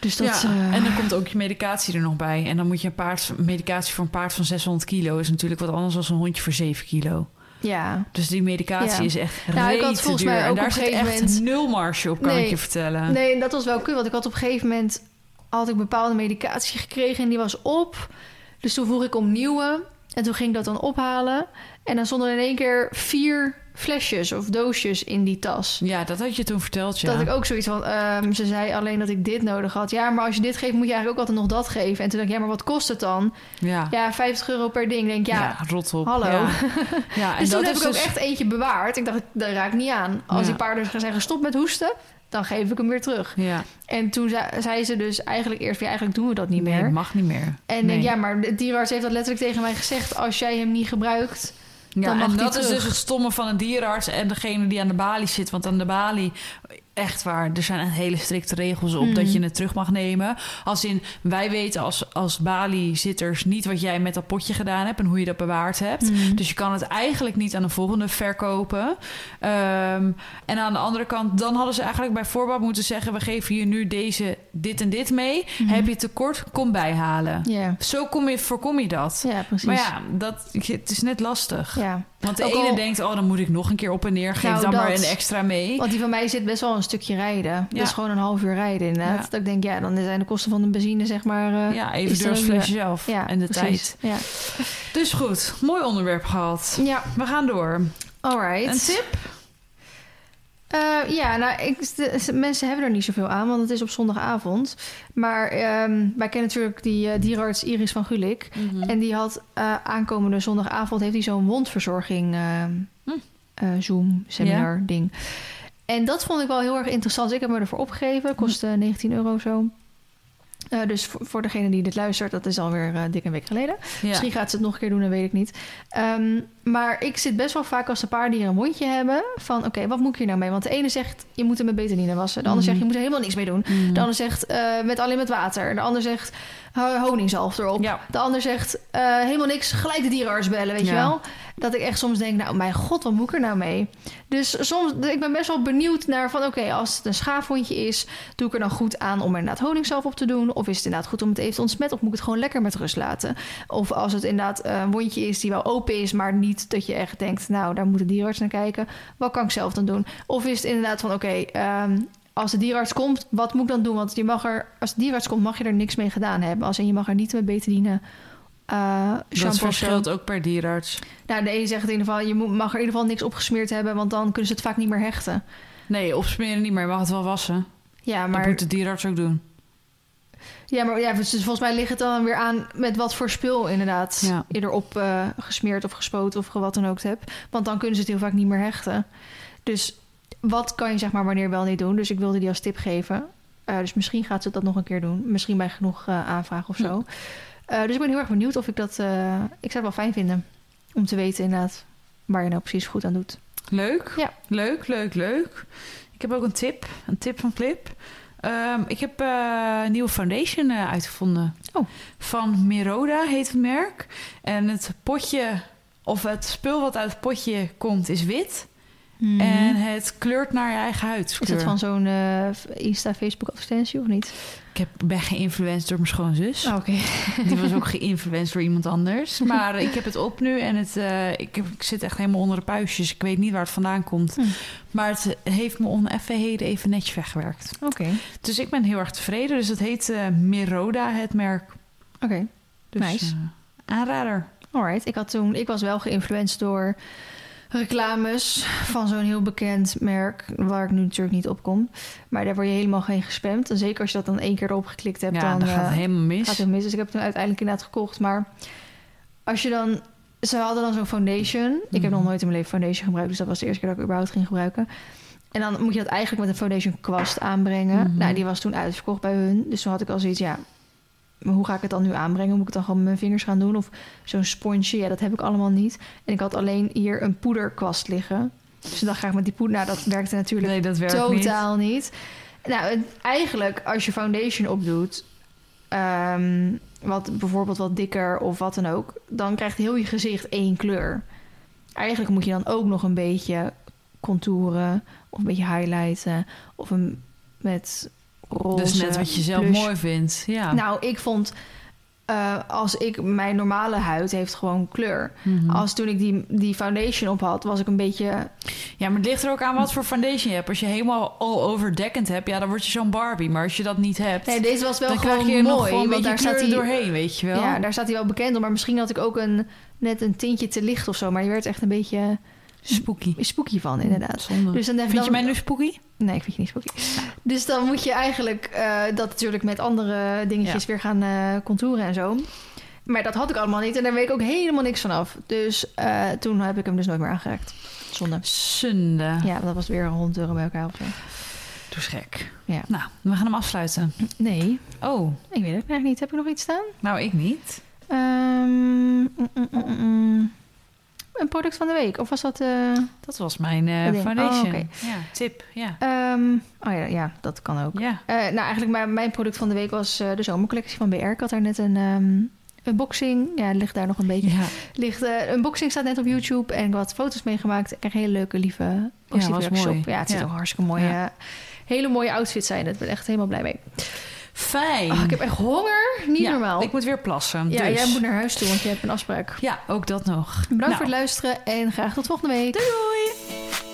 Dus dat... ja. eh, En dan komt ook je medicatie er nog bij. En dan moet je een paard, medicatie voor een paard van 600 kilo... is natuurlijk wat anders dan een hondje voor 7 kilo. ja. Dus die medicatie Ja. is echt Nou, ik had volgens duur. mij en ook daar op zit echt moment- nul marge op, kan Nee. ik je vertellen. Nee, dat was wel kut. Want ik had op een gegeven moment had ik bepaalde medicatie gekregen en die was op. Dus toen vroeg ik om nieuwe. En toen ging ik dat dan ophalen. En dan stonden er in één keer vier flesjes of doosjes in die tas. Ja, dat had je toen verteld, ja. Dat ik ook zoiets van... ehm, ze zei alleen dat ik dit nodig had. Ja, maar als je dit geeft, moet je eigenlijk ook altijd nog dat geven. En toen dacht ik, ja, maar wat kost het dan? ja. Ja, 50 euro per ding. Ik denk, ja... Ja, rot op. hallo. Ja, ja en dus toen dat heb is ik ook dus- echt eentje bewaard. Ik dacht, daar raak ik niet aan. Als die paarden zijn gestopt met hoesten, dan geef ik hem weer terug. Ja, En toen zei, ze dus eigenlijk eerst... Ja, eigenlijk doen we dat niet nee, meer. mag niet meer. En ik Nee. denk, ja, maar de dierenarts heeft dat letterlijk tegen mij gezegd. Als jij hem niet gebruikt... Ja, dan en dat is dus het stomme van een dierenarts en degene die aan de balie zit. Want aan de balie, echt waar, er zijn hele strikte regels op Mhm. dat je het terug mag nemen. Als in, wij weten als, als balie-zitters niet wat jij met dat potje gedaan hebt en hoe je dat bewaard hebt. Mhm. Dus je kan het eigenlijk niet aan de volgende verkopen. Ehm, en aan de andere kant, dan hadden ze eigenlijk bij voorbaat moeten zeggen: we geven je nu deze dit en dit mee. Mhm. Heb je tekort, kom bijhalen. Ja, Zo kom je, voorkom je dat. ja precies. Maar ja, dat, het is net lastig. Ja. Want de Ook ene al- denkt, oh, dan moet ik nog een keer op en neer. Geef Nou, dan maar een extra mee. Want die van mij zit best wel een stukje rijden. Ja. Dat is gewoon een half uur rijden inderdaad. Ja. Dat ik denk, ja, dan zijn de kosten van de benzine zeg maar... eh, ja, even door het flesje zelf ja, en de precies. tijd. Ja. Dus goed, mooi onderwerp gehad. ja, We gaan door. alright. Een tip? Eh, ja, nou, ik, de- mensen hebben er niet zoveel aan, want het is op zondagavond. Maar ehm, wij kennen natuurlijk die eh, dierenarts Iris van Gulik. En die had eh, aankomende zondagavond heeft hij zo'n wondverzorging ehm, Hm. Zoom seminar ding. En dat vond ik wel heel erg interessant. Dus ik heb me ervoor opgegeven. Kostte 19 euro zo. Eh, dus voor, voor degene die dit luistert, dat is alweer eh dik een week geleden. Ja. Misschien gaat ze het nog een keer doen, dat weet ik niet. Ehm, maar ik zit best wel vaak als de paarden hier een wondje hebben... van oké, wat moet ik hier nou mee? Want de ene zegt, je moet hem met betanine wassen. De ander Mhm. zegt, je moet er helemaal niks mee doen. Mhm. De ander zegt, eh, met alleen met water. De ander zegt, ho- honingzalf erop. Ja. De ander zegt, helemaal niks, gelijk de dierenarts bellen, weet je wel? Dat ik echt soms denk, nou mijn god, wat moet ik er nou mee? Dus soms, ik ben best wel benieuwd naar van... oké, als het een schaafwondje is, doe ik er dan goed aan... om er inderdaad honingzalf op te doen? Of is het inderdaad goed om het even te ontsmetten? Of moet ik het gewoon lekker met rust laten? Of als het inderdaad een wondje is die wel open is... maar niet dat je echt denkt, nou, daar moet de dierenarts naar kijken. Wat kan ik zelf dan doen? Of is het inderdaad van, oké... ehm, als de dierenarts komt, wat moet ik dan doen? Want je mag er, als de dierenarts komt, mag je er niks mee gedaan hebben. Als in je mag er niet met betadine eh Dat verschilt ook per dierarts. Nou, de een zegt in ieder geval, je mag er in ieder geval niks opgesmeerd hebben, want dan kunnen ze het vaak niet meer hechten. Nee, opsmeren niet, maar je mag het wel wassen. Ja, Maar... Dat moet de dierarts ook doen. ja, maar ja, dus volgens mij ligt het dan weer aan met wat voor spul inderdaad Ja. je erop eh, gesmeerd of gespoten of wat dan ook hebt. Want dan kunnen ze het heel vaak niet meer hechten. Dus wat kan je zeg maar wanneer wel niet doen? Dus ik wilde die als tip geven. Eh, dus misschien gaat ze dat nog een keer doen. Misschien bij genoeg eh, aanvragen of zo. Eh, dus ik ben heel erg benieuwd of ik dat... eh, ik zou het wel fijn vinden om te weten inderdaad waar je nou precies goed aan doet. Leuk. Ja. Leuk, leuk, leuk. Ik heb ook een tip. Een tip van Flip. Ehm, ik heb eh, een nieuwe foundation uitgevonden. Oh. Van Miroda heet het merk. En het potje, of het spul wat uit het potje komt, is wit. En het kleurt naar je eigen Is huidskleur. dat van zo'n Insta, Facebook advertentie of niet? Ik heb, ben geïnfluenced door mijn schoonzus. Oh, Oké. Die was ook geïnfluenced door iemand anders. Maar ik heb het op nu en het, eh, ik, heb, ik zit echt helemaal onder de puistjes. Ik weet niet waar het vandaan komt. Hm. Maar het heeft me oneffenheden even netjes weggewerkt. Oké. Dus ik ben heel erg tevreden. Dus het heet eh, Miroda, het merk. Oké. Dus, Nice. eh, aanrader. Alright. Ik, had toen, ik was wel geïnfluenced door reclames van zo'n heel bekend merk... waar ik nu natuurlijk niet op kom. Maar daar word je helemaal geen gespamd. En zeker als je dat dan één keer erop geklikt hebt... ja, dan dan gaat het eh, helemaal mis. gaat het mis. Dus ik heb het toen uiteindelijk inderdaad gekocht. Maar als je dan... Ze hadden dan zo'n foundation. Ik heb Mhm. nog nooit in mijn leven foundation gebruikt. Dus dat was de eerste keer dat ik überhaupt ging gebruiken. En dan moet je dat eigenlijk met een foundation kwast aanbrengen. Mhm. Nou, die was toen uitverkocht bij hun. Dus toen had ik al zoiets, ja... maar hoe ga ik het dan nu aanbrengen? Moet ik het dan gewoon met mijn vingers gaan doen? Of zo'n sponsje? Ja, dat heb ik allemaal niet. En ik had alleen hier een poederkwast liggen. Dus dan ga ik met die poeder... Nou, dat werkte natuurlijk Nee, dat werkt niet. Totaal niet. Nou, eigenlijk als je foundation opdoet, ehm, wat bijvoorbeeld wat dikker of wat dan ook, dan krijgt heel je gezicht één kleur. Eigenlijk moet je dan ook nog een beetje contouren of een beetje highlighten of een met roze. Dus net wat je zelf mooi vindt. Ja. Nou, ik vond eh, als ik mijn normale huid heeft gewoon kleur. Mhm. Als toen ik die, die foundation op had, was ik een beetje Ja, maar het ligt er ook aan wat voor foundation je hebt. Als je helemaal all overdekkend hebt, ja, dan word je zo'n Barbie. Maar als je dat niet hebt, Nee, deze was wel dan gewoon krijg je mooi. nog gewoon een want daar staat hij doorheen, weet je wel. Ja, daar staat hij wel bekend om. Maar misschien had ik ook een, net een tintje te licht of zo. Maar je werd echt een beetje Spooky. spooky van, inderdaad. Zonde. Dus dan Vind je mij nu spooky? Nee, ik vind je niet spooky. Dus dan moet je eigenlijk eh, dat natuurlijk met andere dingetjes weer gaan eh contouren en zo. Maar dat had ik allemaal niet. En daar weet ik ook helemaal niks van af. Dus eh, toen heb ik hem dus nooit meer aangeraakt. Zonde. Zonde. Ja, dat was weer 100 euro bij elkaar of zo. Doe eens gek. Ja. Nou, we gaan hem afsluiten. Nee, Oh, ik weet het eigenlijk niet. Heb ik nog iets staan? nou ik niet. Ehm, mm, mm, mm, mm. Een product van de week. Of was dat... eh, Dat was mijn ding. foundation. Oh. Ja, tip. Ja. ehm, oh ja, ja, dat kan ook. Ja. Eh, nou, eigenlijk mijn, mijn product van de week was de zomercollectie van BR. Ik had daar net een um, unboxing. Ja, ligt daar nog een beetje. ja. Ligt, een unboxing staat net op YouTube en ik had foto's meegemaakt. Ik kreeg hele leuke, lieve, positieve was reacties mooi. op. Ja, het Ja. er hartstikke mooi. Ja. hele mooie outfits zijn. het. Ik ben echt helemaal blij mee. Fijn. Oh, ik heb echt honger. Niet Ja, normaal. Ik moet weer plassen. ja, dus. jij moet naar huis toe, want je hebt een afspraak. Ja, ook dat nog. Bedankt Nou, voor het luisteren en graag tot volgende week. Doei doei.